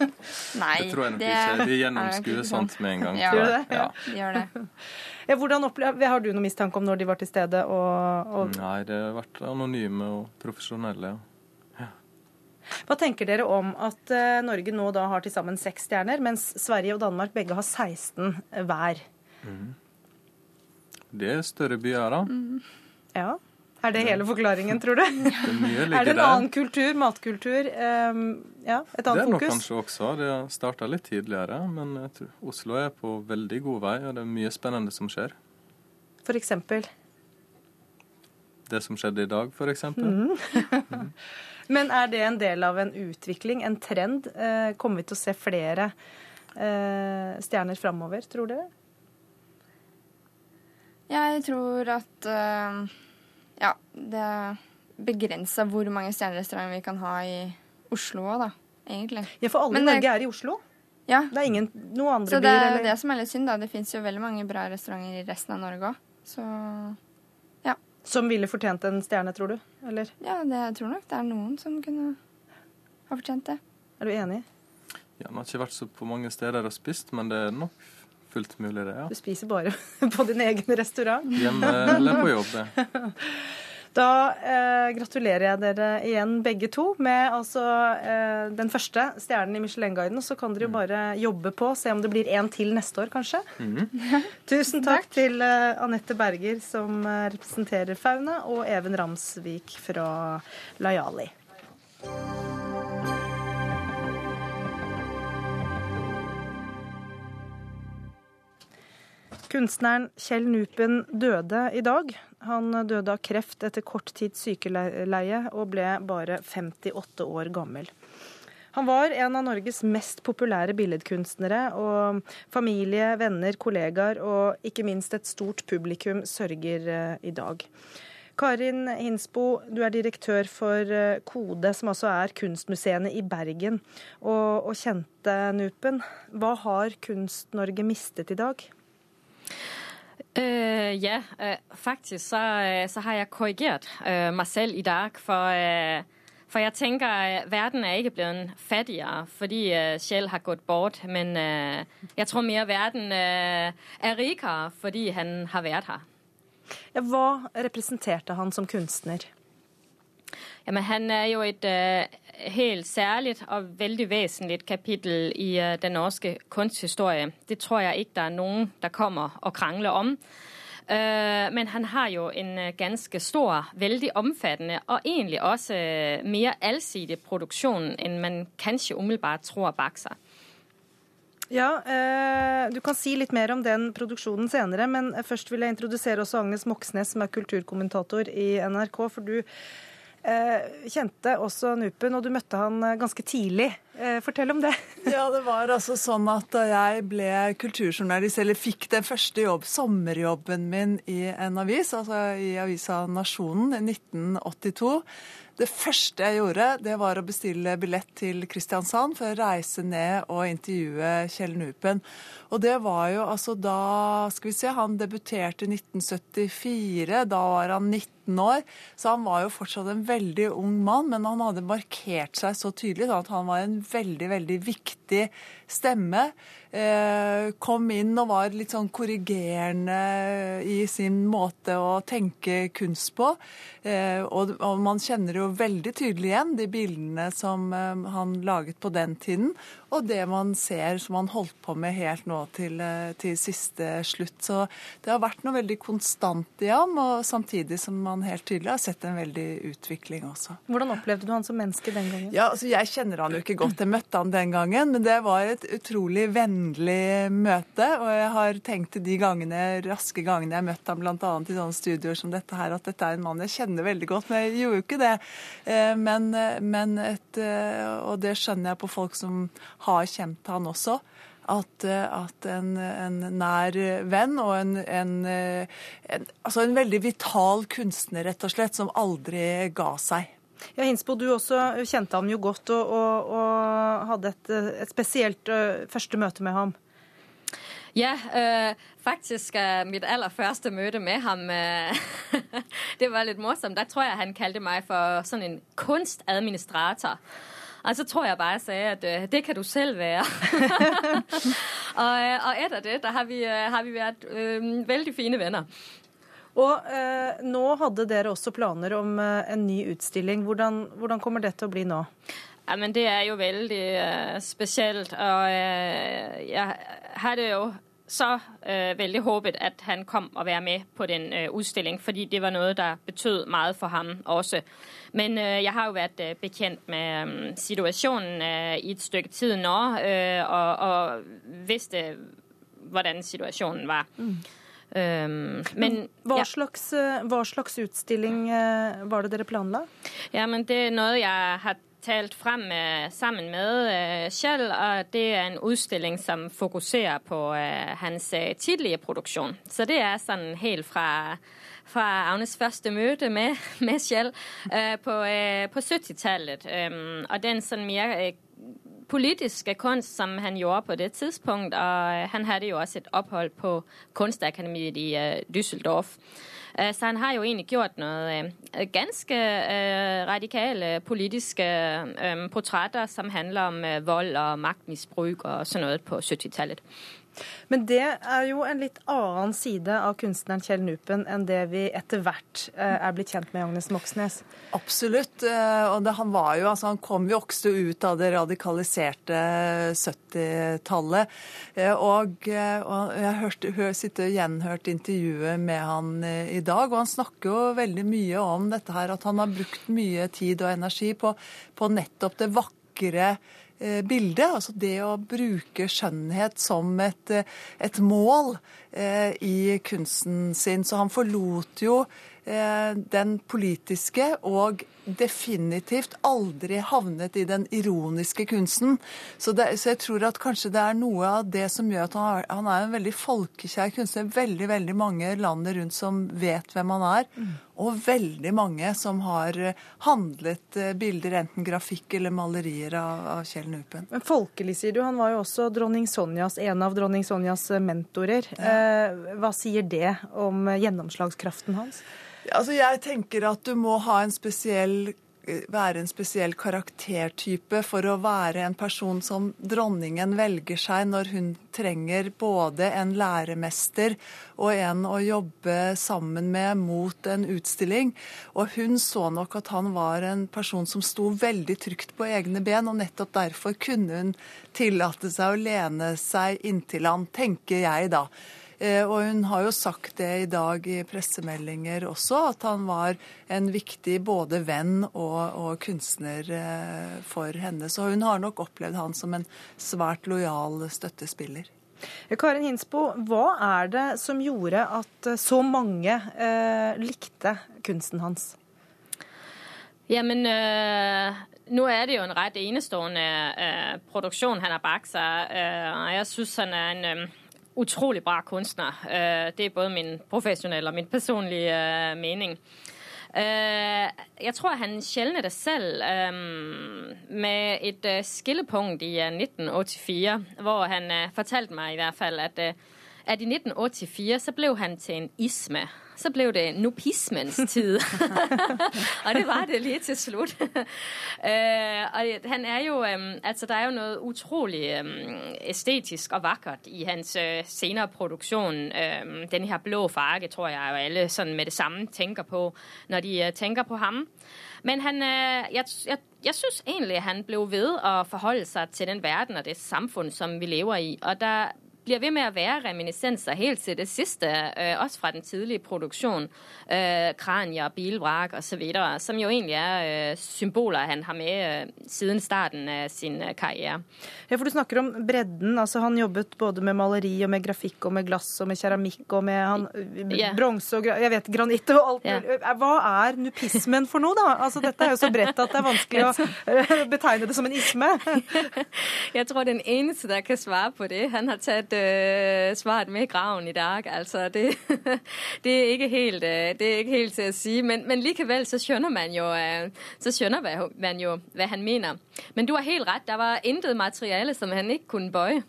Nei, det tror jeg nok det ikke. De gjennomskuer sånt med en gang. Ja, det? Ja. de gjør det. Ja, hvordan opplever, Har du noen mistanke om når de var til stede? Og, og... Nei, det har vært anonyme og profesjonelle. ja. Hva tenker dere om at uh, Norge nå da har til sammen seks stjerner, mens Sverige og Danmark begge har 16 hver? Mm. Det er større byer, da. Mm. Ja. Er det hele forklaringen, tror du? Det er, er, det en annen kultur, matkultur? Um, ja, et annet fokus? Det er nok kanskje også. Det starta litt tidligere, men jeg tror Oslo er på veldig god vei, og det er mye spennende som skjer. For eksempel? Det som skjedde i dag, for eksempel. Mm. mm. Men er det en del av en utvikling, en trend? Eh, kommer vi til å se flere eh, stjerner framover, tror dere? Jeg tror at uh, ja, det er begrensa hvor mange stjernerestauranter vi kan ha i Oslo òg, da. egentlig. Ja, For alle i Norge er i Oslo? Ja. Det er ingen noen andre byer? Så det byer? er eller? det som er litt synd, da. Det fins jo veldig mange bra restauranter i resten av Norge òg. Så Som ville fortjent en stjerne, tror du? Eller ja, det, jeg tror nok det er noen som kunne ha fortjent det. er du enig? Ja, Han har ikke vært så på mange steder og spist, men det er nok fullt mulig, det. ja. Du spiser bare på din egen restaurant. Hjemme eller på jobb. det. Da eh, gratulerer jeg dere igjen begge to med altså, eh, den første stjernen i Michelin-guiden. Så kan dere jo bare jobbe på, se om det blir en til neste år, kanskje. Tusen takk, til eh, Anette Berger, som eh, representerer Fauna, og Even Ramsvik fra Lajali. Kunstneren Kjell Nupen døde i dag. Han døde av kreft etter kort tids sykeleie og ble bare 58 år gammel. Han var en av Norges mest populære billedkunstnere, og familie, venner, kollegaer og ikke minst et stort publikum sørger eh, i dag. Karin Hinsbo, du er direktør for eh, Kode, som altså er kunstmuseene i Bergen, og, og kjente Nupen. Hva har Kunst-Norge mistet i dag? Øh, ja, uh, faktisk så, uh, så har jeg korrigert meg selv i dag. For, for jeg tenker øh, verden er ikke blevet fattigere fordi Kjell har gått bort. Men jeg tror mer verden er rikere fordi han har vært her. Ja, hva representerte han som kunstner? Jamen, han er jo et øh, helt særligt og veldig vesentlig kapittel i øh, den norske kunsthistorie. Det tror jeg ikke der er noen der kommer og krangler om. Øh, men han har jo en ganske stor, veldig omfattende og egentlig også mer allsidig produksjon enn man kanskje umiddelbart tror bak seg. Ja, Du kan si litt mer om den produksjonen senere, men først vil jeg introdusere også Agnes Moxnes, som er kulturkommentator i NRK. For du kjente også Nupen, og du møtte han eh, ganske tidlig. Eh, fortell om det. Ja, det var altså sånn at da jeg ble kulturjournalist, eller fikk den første jobb, sommerjobben min i en avis, altså i avisa Nasjonen i 1982 det første jeg gjorde, det var å bestille billett til Kristiansand for å reise ned og intervjue Kjell Nupen. Og det var jo altså da Skal vi se, han debuterte i 1974. Da var han 19 år. Så han var jo fortsatt en veldig ung mann, men han hadde markert seg så tydelig at han var en veldig, veldig viktig stemme. Eh, kom inn og var litt sånn korrigerende i sin måte å tenke kunst på. Eh, og man kjenner jo veldig tydelig igjen de bildene som eh, han laget på den tiden, og det man ser som han holdt på med helt nå til, eh, til siste slutt. Så det har vært noe veldig konstant i ham, og samtidig som man helt tydelig har sett en veldig utvikling også. Hvordan opplevde du han som menneske den gangen? Ja, altså Jeg kjenner han jo ikke godt, jeg møtte han den gangen, men det var et utrolig vennlig møte. Og jeg har tenkt de gangene, raske gangene jeg møtte ham bl.a. i sånne studioer som dette her, at dette er en mann jeg kjenner veldig godt. Men jeg gjorde jo ikke det. Eh, Men, men et, eh, og det skjønner jeg på folk som har kjent han også. At, eh, at en, en, nær venn og en, en, en, altså en veldig vital kunstner, rett og slett, som aldri ga seg. Ja, Hinsbo, du også kjente ham jo godt og, og, og hadde et, et spesielt uh, første møte med ham. Ja, øh, faktisk øh, mitt aller første møte med ham øh, Det var litt morsomt. Da tror jeg han kalte meg for sånn en kunstadministrator. Og så tror jeg bare jeg sa at øh, det kan du selv være. og, øh, og etter det da har vi, øh, har vi vært øh, veldig fine venner. Og eh, nå hadde dere også planer om eh, en ny utstilling. Hvordan, hvordan, kommer det til å bli nå? Ja, men Det er jo veldig uh, spesielt. Og jeg hadde jo så veldig håpet at han kom og være med på den utstillingen, fordi det var noe der betød mye for ham også. Men jeg har jo vært bekjent med um, situasjonen i et stykke tid nå, og, og, visste hvordan situasjonen var. Mm. Um, men, hva, ja. slags, hva, slags, utstilling var det dere planla? Ja, men Det er noe jeg har talt frem sammen med Kjell, og det er en utstilling som fokuserer på hans tidlige produksjon. Så det er sånn helt fra, fra Agnes første møte med, med Shell øh, på, øh, på 70-tallet. Øh, og den sånn mer øh, politiske kunst, som han gjorde på det tidspunkt. Og han hadde jo også et opphold på Kunstakademiet i Düsseldorf. Så han har jo egentlig gjort noe øh, ganske radikale politiske portretter som handler om vold og maktmisbruk og sånn noe på 70-tallet. Men det er jo en litt annen side av kunstneren Kjell Nupen enn det vi etter hvert eh, er blitt kjent med Agnes Moxnes. Absolutt. eh, Og det, han jo, altså han kom jo også ut av det radikaliserte 70-tallet. Eh, Og, og jeg hørte, hør, sitter gjenhørt intervjuet med han i dag, og han snakker jo veldig mye om dette her, at han har brukt mye tid og energi på, på nettopp det vakre bildet. Altså det å bruke skjønnhet som et, eh, et mål eh, i kunsten sin. Så han forlot jo eh, den politiske og definitivt aldri havnet i den ironiske kunsten. Så, det, så jeg tror at kanskje det er noe av det som gjør at han, er- han er en veldig folkekjær kunstner. Veldig, veldig mange landet rundt som vet hvem han er. Og veldig mange som har eh, handlet eh, bilder, enten grafikk eller malerier av, av Kjell Nupen. Men folkelig, sier du. Han var jo også dronning Sonjas, en av dronning Sonjas mentorer. Eh, hva sier det om gjennomslagskraften hans? Altså, jeg tenker at du må ha en spesiell være en spesiell karaktertype for å være en person som dronningen velger seg når hun trenger både en læremester og en å jobbe sammen med mot en utstilling. Og hun så nok at han var en person som sto veldig trygt på egne ben, og nettopp derfor kunne hun tillate seg å lene seg inntil han, tenker jeg da. Eh, Og hun har jo sagt det i dag i pressemeldinger også, at han var en viktig både venn og, og kunstner eh, for henne. Så hun har nok opplevd han som en svært lojal støttespiller. Karin Hinsbo, hva er det som gjorde at eh, så mange eh, likte kunsten hans? Jamen, øh, nå er det jo en rett enestående øh, produksjon han har bak seg. øh, jeg synes, han er en øh, utrolig bra kunstner. Øh, det er både min profesjonelle og min personlige øh, mening. Øh, jeg tror, han skjelnet selv øh, med et skillepunkt i øh, 1984, hvor han fortalte meg i hvert fall at, at i 1984 så ble han til en isme. Så blev det nupismens tid. og det var det lige til slut. øh, og han er jo, øhm, altså der er jo noget utrolig øhm, æstetisk og vakkert i hans øh, senere produktion. Øhm, den her blå farge, tror jeg jo alle sådan med det samme tænker på, når de øh, tænker på ham. Men han, øh, jeg, jeg, jeg synes egentlig, at han blev ved at forholde sig til den verden og det samfund, som vi lever i. Og der bliver ved med at være reminiscenser helt til det sidste, øh, også fra den tidlige produktion, øh, kranier, bilvrak videre, som jo egentlig er øh, symboler, han har med øh, siden starten av sin øh, karriere. Ja, for Du snakker om bredden. altså Han jobbet både med maleri og med grafikk og med glass og med keramikk og med han, Ja. bronse og jeg vet, granitt og alt Ja. Hva er nupismen for noe, da? Altså Dette er jo så bredt at det er vanskelig å eh, betegne det som en isme. Jeg tror, den eneste, der kan svare på det, han har taget øh, svaret med graven i dag. Altså, det, det, er ikke helt, øh, det er ikke helt til å si. Men, men likevel så skjønner man jo, øh, så skjønner man- jo, hva han mener. Men du har helt rett. der var intet materiale, som han ikke kunne bøje.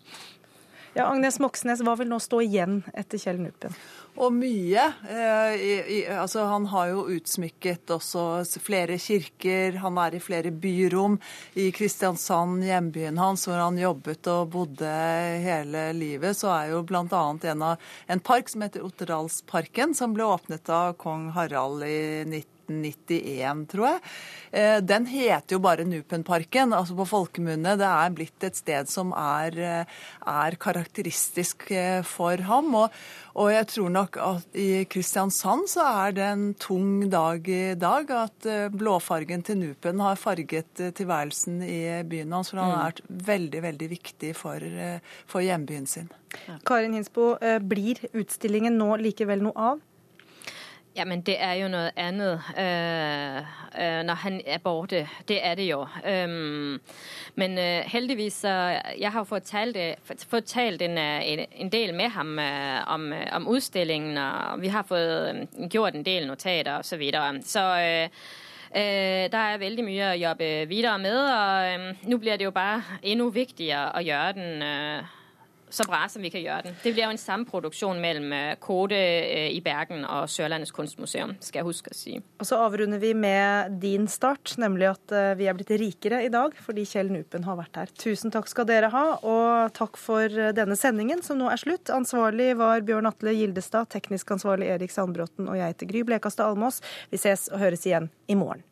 Ja, Agnes Moxnes, hva vil nå stå igjen etter Kjell Nupen? Og mye. Eh, altså, han har jo utsmykket også flere kirker. Han er i flere byrom. I Kristiansand, hjembyen hans, hvor han jobbet og bodde hele livet, så er jo bl.a. En, av- en park som heter Otterdalsparken, som ble åpnet av kong Harald i 1991, tror jeg. Eh, Den heter jo bare Nupenparken, altså på folkemunne. Det er blitt et sted som er, eh, er karakteristisk eh, for ham. Og, og jeg tror nok at i Kristiansand så er det en tung dag i dag. At blåfargen til Nupen har farget tilværelsen i byen hans. For han Mm. har vært veldig, veldig viktig for, for hjembyen sin. Karin Hinsbo, blir utstillingen nå likevel noe av? Jamen, det er jo noe annet øh, øh, når han er borte. Det er det jo. Um, men øh, heldigvis Jeg har fortalt, fått talt en, en, del med ham øh, om, om, utstillingen, og vi har fått gjort en del notater osv. Så, videre. så øh, øh, der er veldig mye å jobbe videre med, og øh, nå blir det jo bare enda viktigere å gjøre den øh, så bra som vi kan gjøre den. Det blir jo en samproduksjon mellom øh, Kode øh, i Bergen og Sørlandets kunstmuseum, skal jeg huske å si. Og så avrunder vi med din start, nemlig at øh, vi er blitt rikere i dag fordi Kjell Nupen har vært her. Tusen takk skal dere ha, og takk for denne sendingen, som nå er slutt. Ansvarlig var Bjørn Atle Gildestad, teknisk ansvarlig Erik Sandbråten, og jeg heter Gry Blekastad Almås. Vi ses og høres igjen i morgen.